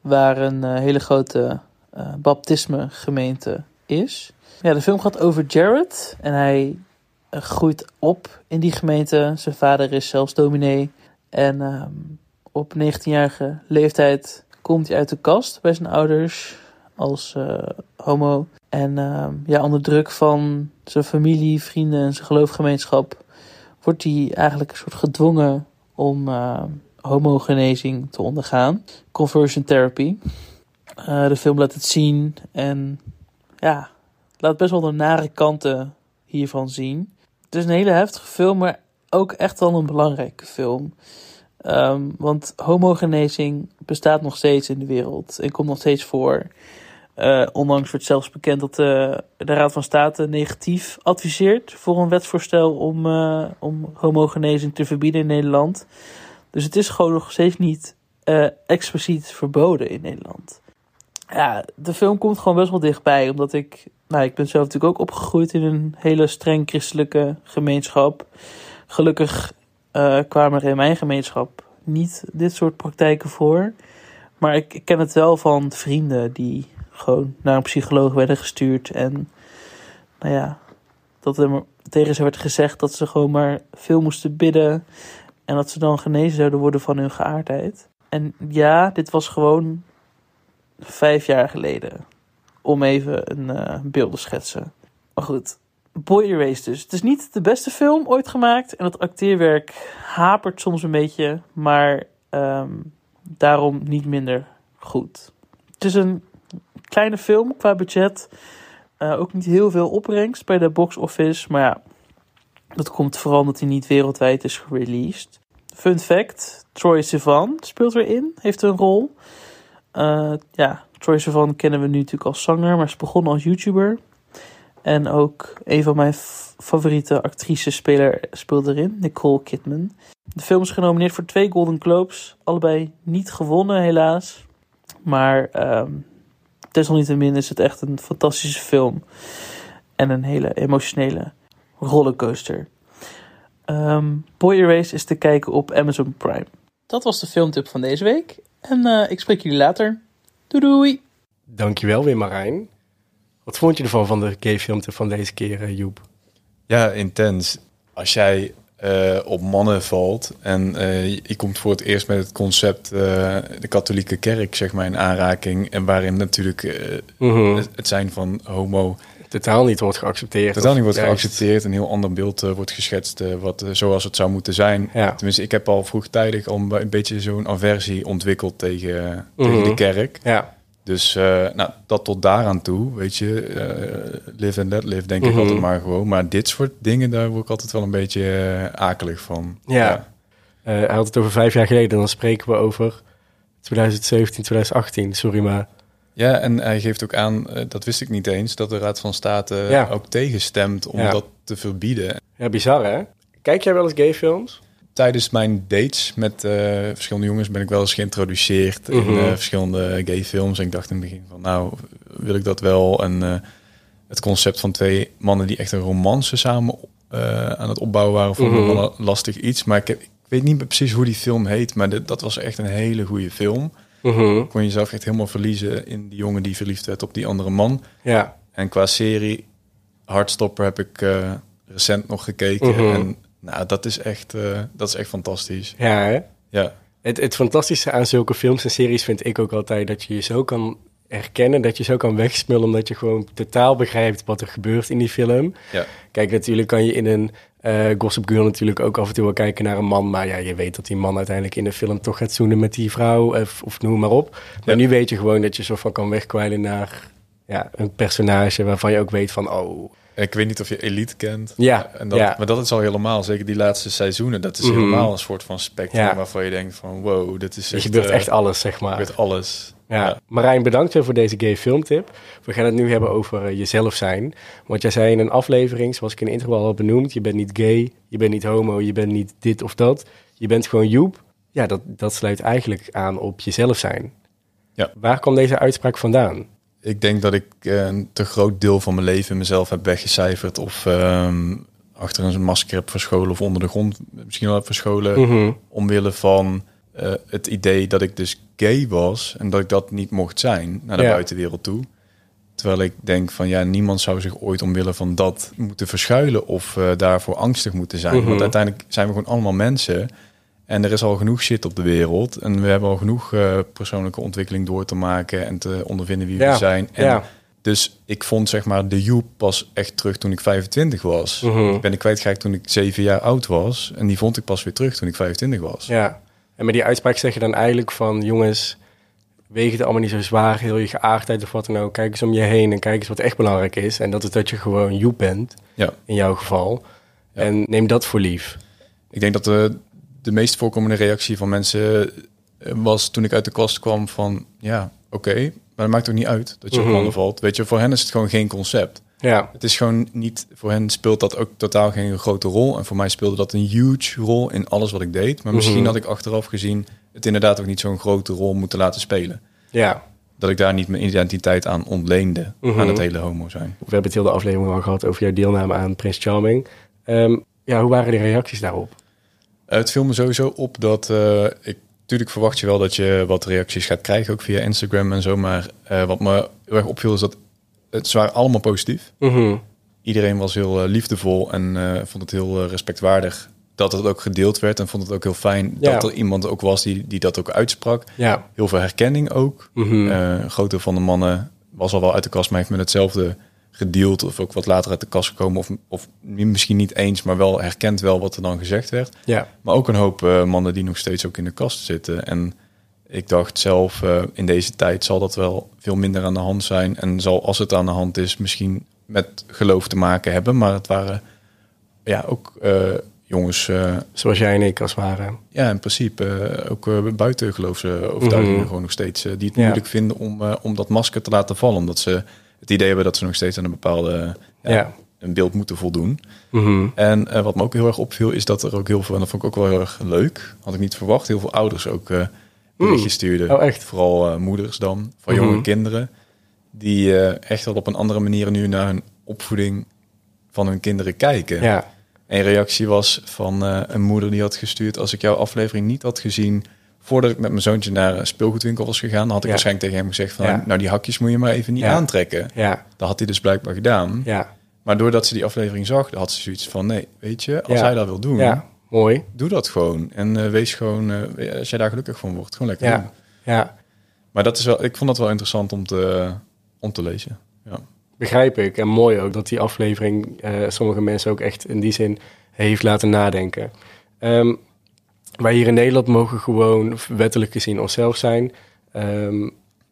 waar een eh, hele grote eh baptisme gemeente is. Ja, de film gaat over Jared en hij eh, groeit op in die gemeente. Zijn vader is zelfs dominee. En ehm, op 19-jarige leeftijd komt hij uit de kast bij zijn ouders als eh, homo. En ehm, ja, onder druk van zijn familie, vrienden en zijn geloofgemeenschap wordt hij eigenlijk een soort gedwongen om eh, homogenezing te ondergaan. Conversion therapy. Eh, de film laat het zien en ja, laat best wel de nare kanten hiervan zien. Het is een hele heftige film, maar ook echt wel een belangrijke film. Ehm, want homogenezing bestaat nog steeds in de wereld en komt nog steeds voor. Eh, onlangs wordt zelfs bekend dat de, de Raad van State negatief adviseert voor een wetsvoorstel om, eh, om homogenezing te verbieden in Nederland. Dus het is gewoon nog steeds niet eh, expliciet verboden in Nederland. Ja, de film komt gewoon best wel dichtbij, omdat ik nou, ik ben zelf natuurlijk ook opgegroeid in een hele streng christelijke gemeenschap. Gelukkig eh, kwamen er in mijn gemeenschap niet dit soort praktijken voor. Maar ik, ik ken het wel van vrienden die gewoon naar een psycholoog werden gestuurd. En nou ja, dat er tegen ze werd gezegd dat ze gewoon maar veel moesten bidden. En dat ze dan genezen zouden worden van hun geaardheid. En ja, dit was gewoon vijf jaar geleden om even een eh, beeld te schetsen. Maar goed, Boy Erased dus. Het is niet de beste film ooit gemaakt. En het acteerwerk hapert soms een beetje. Maar ehm, daarom niet minder goed. Het is een kleine film qua budget. Eh, ook niet heel veel opbrengst bij de box office. Maar ja, dat komt vooral omdat hij niet wereldwijd is gereleased. Fun fact, Troy Sivan speelt erin, heeft een rol. Uh, ja, Troy Sivan kennen we nu natuurlijk als zanger, maar is begonnen als YouTuber. En ook een van mijn favoriete actrices speler, speelt erin, Nicole Kidman. De film is genomineerd voor twee Golden Globes. Allebei niet gewonnen, helaas. Maar um, desalniettemin is het echt een fantastische film. En een hele emotionele rollercoaster. Um, Boy Erase is te kijken op Amazon Prime. Dat was de filmtip van deze week. En uh, ik spreek jullie later. Doei doei! Dankjewel weer Marijn. Wat vond je ervan van de gay filmtip van deze keer, uh, Joep? Ja, intens. Als jij uh, op mannen valt en uh, je komt voor het eerst met het concept uh, de katholieke kerk, zeg maar, in aanraking. En waarin natuurlijk mm -hmm. het, het, zijn van homo totaal niet wordt geaccepteerd. Totaal niet wordt geaccepteerd. Een heel ander beeld wordt geschetst wat, zoals het zou moeten zijn. Ja. Tenminste, ik heb al vroegtijdig al een beetje zo'n aversie ontwikkeld tegen, mm -hmm. tegen de kerk. Ja. Dus uh, nou, dat tot daaraan toe, weet je, uh, live and let live, denk mm -hmm. ik altijd maar gewoon. Maar dit soort dingen, daar word ik altijd wel een beetje uh, akelig van. Ja, ja. hij had het over vijf jaar geleden, dan spreken we over 2017, 2018, sorry maar. Ja, en hij geeft ook aan, dat wist ik niet eens, dat de Raad van State ja. ook tegenstemt om ja. dat te verbieden. Ja, bizar hè? Kijk jij wel eens gay films? tijdens mijn dates met uh, verschillende jongens ben ik wel eens geïntroduceerd mm -hmm. in uh, verschillende gay films. En ik dacht in het begin van, nou, wil ik dat wel? En uh, het concept van twee mannen die echt een romance samen aan het opbouwen waren, vond ik mm -hmm. wel een lastig iets. Maar ik, heb, ik, weet niet precies hoe die film heet, maar dit, dat was echt een hele goede film. -hmm. Kon je jezelf echt helemaal verliezen in die jongen die verliefd werd op die andere man. Ja. En qua serie, Hardstopper heb ik recent nog gekeken. En nou, dat is echt, uh, dat is echt fantastisch. Ja, hè? Ja. Het, het fantastische aan zulke films en series vind ik ook altijd dat je je zo kan herkennen, dat je zo kan wegsmullen, omdat je gewoon totaal begrijpt wat er gebeurt in die film. Ja. Kijk, natuurlijk kan je in een uh, Gossip Girl natuurlijk ook af en toe wel kijken naar een man, maar ja, je weet dat die man uiteindelijk in de film toch gaat zoenen met die vrouw, of, of noem maar op. Maar ja. nu weet je gewoon dat je zo van kan wegkwijlen naar ja, een personage waarvan je ook weet van, oh, ik weet niet of je Elite kent. Ja, en dat, ja. Maar dat is al helemaal, zeker die laatste seizoenen. Dat is Mhm. helemaal een soort van spectrum Ja. waarvan je denkt van wow, dit is echt, gebeurt eh, echt alles, zeg maar. gebeurt alles. Ja. Marijn, bedankt weer voor deze gay filmtip. We gaan het nu hebben over eh, jezelf zijn. Want jij zei in een aflevering, zoals ik in de intro al had benoemd, je bent niet gay, je bent niet homo, je bent niet dit of dat. Je bent gewoon Joep. Ja, dat, dat sluit eigenlijk aan op jezelf zijn. Ja. Waar kwam deze uitspraak vandaan? Ik denk dat ik eh, een te groot deel van mijn leven mezelf heb weggecijferd of ehm, achter een masker heb verscholen of onder de grond misschien wel heb verscholen. Mhm. Omwille van eh, het idee dat ik dus gay was en dat ik dat niet mocht zijn naar de Ja. buitenwereld toe. Terwijl ik denk van ja, niemand zou zich ooit omwille van dat moeten verschuilen of eh, daarvoor angstig moeten zijn. Mhm. Want uiteindelijk zijn we gewoon allemaal mensen. En er is al genoeg shit op de wereld. En we hebben al genoeg eh, persoonlijke ontwikkeling door te maken en te ondervinden wie Ja, we zijn. En ja. Dus ik vond zeg maar de Joep pas echt terug toen ik 25 was. Mhm. Ik ben ik kwijtgeraakt toen ik 7 jaar oud was. En die vond ik pas weer terug toen ik 25 was. Ja. En met die uitspraak zeg je dan eigenlijk van, jongens, weeg het allemaal niet zo zwaar, heel je geaardheid of wat dan ook. Kijk eens om je heen en kijk eens wat echt belangrijk is. En dat is dat je gewoon Joep bent, Ja. in jouw geval. Ja. En neem dat voor lief. Ik denk dat de, de meest voorkomende reactie van mensen eh, was toen ik uit de kast kwam van... Ja, oké, maar dat maakt ook niet uit dat je Mhm. op mannen valt. Weet je, voor hen is het gewoon geen concept. Ja. Het is gewoon niet, voor hen speelt dat ook totaal geen grote rol. En voor mij speelde dat een huge rol in alles wat ik deed. Maar misschien Mhm. had ik achteraf gezien het inderdaad ook niet zo'n grote rol moeten laten spelen. Ja. Dat ik daar niet mijn identiteit aan ontleende, Mhm. aan het hele homo zijn. We hebben het heel de aflevering al gehad over jouw deelname aan Prince Charming. Ehm, ja, hoe waren de reacties daarop? Eh, het viel me sowieso op dat eh, ik... Natuurlijk verwacht je wel dat je wat reacties gaat krijgen, ook via Instagram en zo. Maar eh, wat me heel erg opviel is dat het waren allemaal positief. Mhm. Iedereen was heel eh, liefdevol en eh, vond het heel eh, respectwaardig dat het ook gedeeld werd. En vond het ook heel fijn Ja. dat er iemand ook was die, die dat ook uitsprak. Ja. Heel veel herkenning ook. Eh, een groot deel van de mannen was al wel uit de kast, maar heeft met hetzelfde gedeeld. Of ook wat later uit de kast gekomen. Of, of misschien niet eens, maar wel herkent wel wat er dan gezegd werd. Ja. Maar ook een hoop mannen die nog steeds ook in de kast zitten. En ik dacht zelf, eh, in deze tijd zal dat wel veel minder aan de hand zijn. En zal, als het aan de hand is, misschien met geloof te maken hebben. Maar het waren ja, ook eh, jongens, eh, Zoals jij en ik als het ware. ja, in principe ook uh, buiten geloofsovertuigingen Mhm. gewoon nog steeds, die het Ja. moeilijk vinden om, om dat masker te laten vallen. Omdat ze het idee hebben dat ze nog steeds aan een bepaalde ja, een beeld moeten voldoen. Mhm. En wat me ook heel erg opviel, is dat er ook heel veel, en dat vond ik ook wel heel erg leuk, had ik niet verwacht, heel veel ouders ook berichtjes stuurden. Oh, echt? Vooral eh, moeders dan, van jonge kinderen, die eh, echt wel op een andere manier nu naar hun opvoeding van hun kinderen kijken. Ja. Een reactie was van eh, een moeder die had gestuurd, als ik jouw aflevering niet had gezien voordat ik met mijn zoontje naar een speelgoedwinkel was gegaan, dan had ik Ja. waarschijnlijk tegen hem gezegd van, Ja. nou die hakjes moet je maar even niet Ja. aantrekken. Ja. Dat had hij dus blijkbaar gedaan. Ja. Maar doordat ze die aflevering zag, had ze zoiets van... nee, weet je, als hij dat wil doen, Ja. Mooi. doe dat gewoon. En eh, wees gewoon, eh, als jij daar gelukkig van wordt, gewoon lekker doen. Ja. Ja. Maar dat is wel, ik vond dat wel interessant om te, om te lezen. Ja. Begrijp ik. En mooi ook dat die aflevering eh, sommige mensen ook echt in die zin heeft laten nadenken. Ehm, wij hier in Nederland mogen gewoon wettelijk gezien onszelf zijn. Ehm,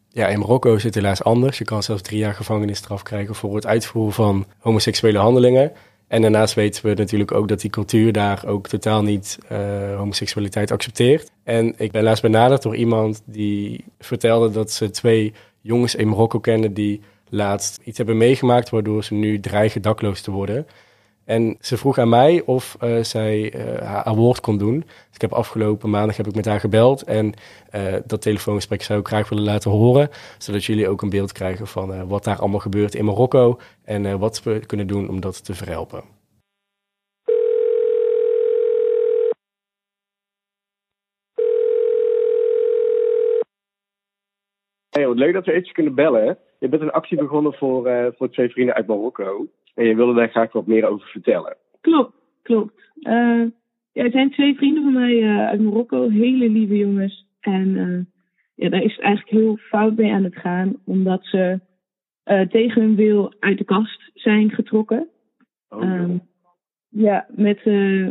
ja, in Marokko is het helaas anders. Je kan zelfs drie jaar gevangenisstraf krijgen voor het uitvoeren van homoseksuele handelingen. En daarnaast weten we natuurlijk ook dat die cultuur daar ook totaal niet eh, homoseksualiteit accepteert. En ik ben laatst benaderd door iemand die vertelde dat ze twee jongens in Marokko kennen die laatst iets hebben meegemaakt waardoor ze nu dreigen dakloos te worden. En ze vroeg aan mij of eh, zij eh, haar woord kon doen. Dus ik heb afgelopen maandag heb ik met haar gebeld. En eh, dat telefoongesprek zou ik graag willen laten horen. Zodat jullie ook een beeld krijgen van wat daar allemaal gebeurt in Marokko. En wat we kunnen doen om dat te verhelpen. Hey, wat leuk dat we eventjes kunnen bellen. hè. Je bent een actie begonnen voor, eh, voor twee vrienden uit Marokko. En je wilde daar graag wat meer over vertellen. Klopt, klopt. Eh, ja, het zijn twee vrienden van mij eh, uit Marokko, hele lieve jongens. En ja, daar is het eigenlijk heel fout mee aan het gaan, omdat ze tegen hun wil uit de kast zijn getrokken. Oh, Ehm, ja, met. eh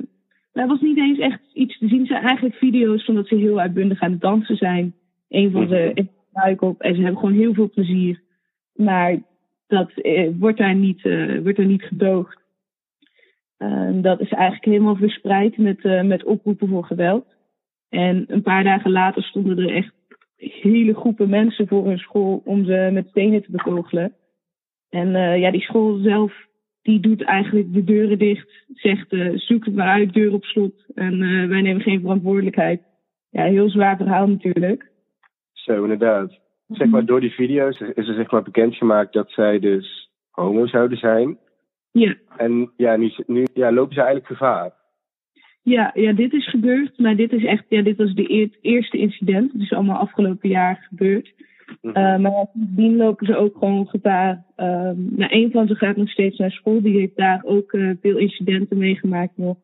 nou, het was niet eens echt iets te zien. Het zijn eigenlijk video's van dat ze heel uitbundig aan het dansen zijn. Een van ze is buik op en ze hebben gewoon heel veel plezier. Maar dat eh, wordt, daar niet, eh, wordt daar niet gedoogd. Ehm, dat is eigenlijk helemaal verspreid met, eh, met oproepen voor geweld. En een paar dagen later stonden er echt hele groepen mensen voor hun school om ze met stenen te bekogelen. En ja, die school zelf, die doet eigenlijk de deuren dicht. Zegt, zoek het maar uit, deur op slot. En wij nemen geen verantwoordelijkheid. Ja, heel zwaar verhaal natuurlijk. Zo, inderdaad. Zeg maar, door die video's is er zeg maar bekendgemaakt dat zij dus homo zouden zijn. Ja, En ja, nu, nu ja, lopen ze eigenlijk gevaar. ja, ja, dit is gebeurd. Maar dit is echt, ja, dit was de het eerste incident. Het is allemaal afgelopen jaar gebeurd. Mhm. Uh, maar sindsdien lopen ze ook gewoon gevaar. Nou, een van ze gaat nog steeds naar school. Die heeft daar ook uh, veel incidenten meegemaakt nog.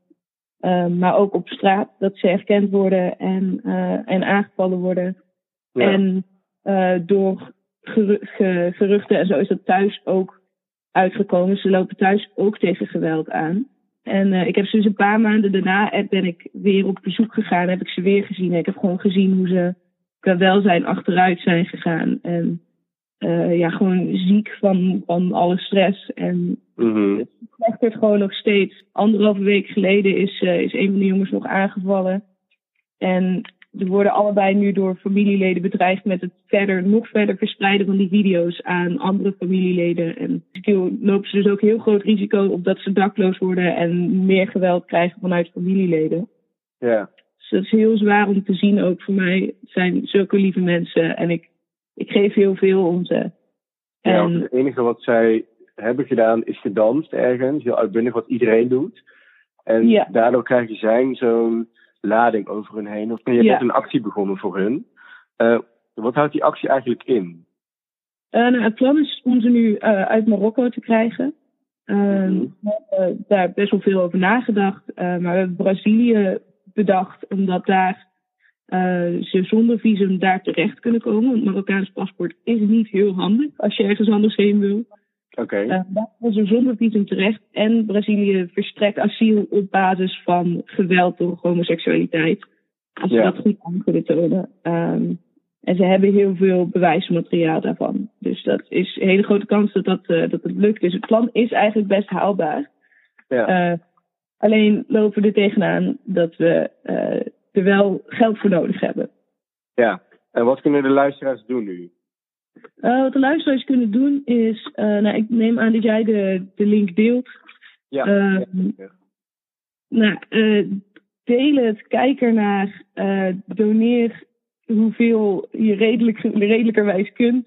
Um, maar ook op straat, dat ze herkend worden en, uh, en aangevallen worden. Ja. En uh, door geru ge geruchten en zo is dat thuis ook uitgekomen. Ze lopen thuis ook tegen geweld aan. En uh, ik heb ze dus een paar maanden daarna eh, ben ik weer op bezoek gegaan. Heb ik ze weer gezien. Ik heb gewoon gezien hoe ze qua welzijn achteruit zijn gegaan. En uh, ja, gewoon ziek van, van alle stress. En Mhm. het slechtert gewoon nog steeds. Anderhalve week geleden is, uh, is een van de jongens nog aangevallen. En er worden allebei nu door familieleden bedreigd met het verder, nog verder verspreiden van die video's aan andere familieleden. En lopen ze dus ook heel groot risico op dat ze dakloos worden en meer geweld krijgen vanuit familieleden. Ja. Dus dat is heel zwaar om te zien ook voor mij. Het zijn zulke lieve mensen en ik, ik geef heel veel om ze. En het enige wat zij hebben gedaan is gedanst ergens. Heel uitbundig wat iedereen doet. En Ja. daardoor krijgen zij zo'n lading over hun heen. Of je Ja. bent een actie begonnen voor hun. Eh, wat houdt die actie eigenlijk in? Eh, nou, het plan is om ze nu eh, uit Marokko te krijgen. Mhm. We hebben daar best wel veel over nagedacht. maar we hebben Brazilië bedacht, omdat daar ze zonder visum daar terecht kunnen komen. Want Marokkaans paspoort is niet heel handig als je ergens anders heen wil. Oké. Eh, komen ze zonder visum terecht. En Brazilië verstrekt asiel op basis van geweld door homoseksualiteit. Als Ja. dat goed aan kunnen tonen. Ehm, En ze hebben heel veel bewijsmateriaal daarvan. Dus dat is een hele grote kans dat, dat, eh, dat het lukt. Dus het plan is eigenlijk best haalbaar. Ja. Eh, alleen lopen we er tegenaan dat we eh, er wel geld voor nodig hebben. ja. En wat kunnen de luisteraars doen nu? Eh, wat de luisteraars kunnen doen is, eh, nou, ik neem aan dat jij de, de link deelt. Ja. Ehm, ja. Nou, eh, deel het, kijk ernaar, eh doneer hoeveel je redelijk, redelijkerwijs kunt.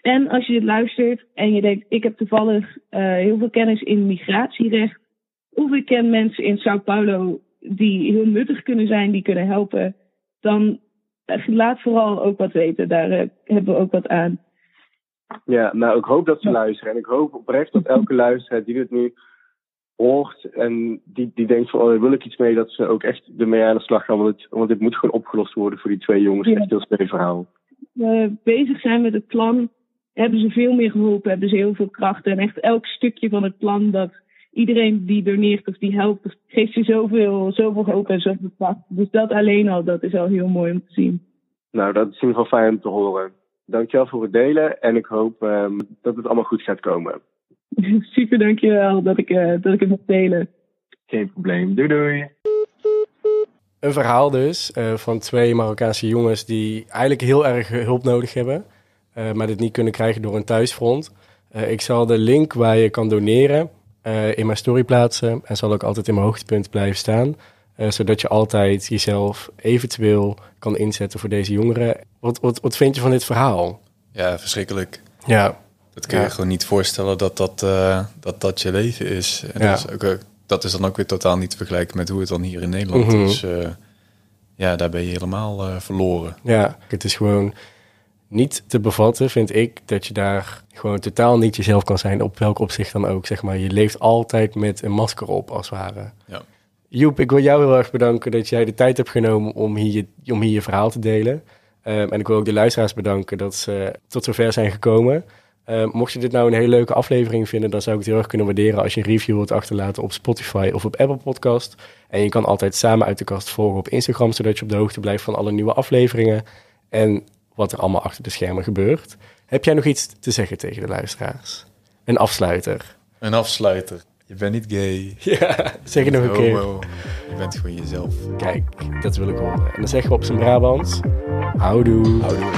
En als je dit luistert en je denkt, ik heb toevallig eh, heel veel kennis in migratierecht. Of ik ken mensen in Sao Paulo die heel nuttig kunnen zijn, die kunnen helpen. Dan eh, laat vooral ook wat weten, daar eh, hebben we ook wat aan. Ja, nou, ik hoop dat ze luisteren. En ik hoop oprecht dat elke luisteraar die dit nu hoort en die, die denkt van, oh, daar wil ik iets mee, dat ze ook echt ermee aan de slag gaan. Want, het, want dit moet gewoon opgelost worden voor die twee jongens. Ja. Echt heel sneu verhaal. we bezig zijn met het plan, hebben ze veel meer geholpen, hebben ze heel veel kracht. En echt elk stukje van het plan dat iedereen die doneert of die helpt, geeft je zoveel, zoveel hoop en zoveel kracht. Dus dat alleen al, dat is al heel mooi om te zien. Nou, dat is in ieder geval fijn om te horen. Dankjewel voor het delen en ik hoop ehm, dat het allemaal goed gaat komen. Super, dankjewel dat ik, eh, dat ik het mag delen. Geen probleem. Doei doei. Een verhaal dus eh, van twee Marokkaanse jongens die eigenlijk heel erg hulp nodig hebben, eh, maar dit niet kunnen krijgen door een thuisfront. Eh, ik zal de link waar je kan doneren eh, in mijn story plaatsen en zal ook altijd in mijn hoogtepunt blijven staan, eh, zodat je altijd jezelf eventueel kan inzetten voor deze jongeren. Wat, wat, wat vind je van dit verhaal? Ja, verschrikkelijk. Ja, Dat kun je Ja. gewoon niet voorstellen dat dat, eh, dat, dat je leven is. En Ja. dat, is ook, eh, dat is dan ook weer totaal niet te vergelijken met hoe het dan hier in Nederland Mhm. is. Eh, ja, daar ben je helemaal verloren. Ja, het is gewoon niet te bevatten, vind ik, dat je daar gewoon totaal niet jezelf kan zijn, op welk opzicht dan ook. Zeg maar. Je leeft altijd met een masker op, als het ware. Ja. Joep, ik wil jou heel erg bedanken dat jij de tijd hebt genomen om hier, om hier je verhaal te delen. Ehm, en ik wil ook de luisteraars bedanken dat ze tot zover zijn gekomen. Ehm, mocht je dit nou een hele leuke aflevering vinden, dan zou ik het heel erg kunnen waarderen als je een review wilt achterlaten op Spotify of op Apple Podcast. En je kan altijd samen uit de kast volgen op Instagram, zodat je op de hoogte blijft van alle nieuwe afleveringen en wat er allemaal achter de schermen gebeurt. Heb jij nog iets te zeggen tegen de luisteraars? Een afsluiter. Een afsluiter. Je bent niet gay. Ja, zeg het nog een keer. Je bent gewoon jezelf. Kijk, dat wil ik horen. En dan zeggen we op zijn Brabants. Houdoe. Houdoe.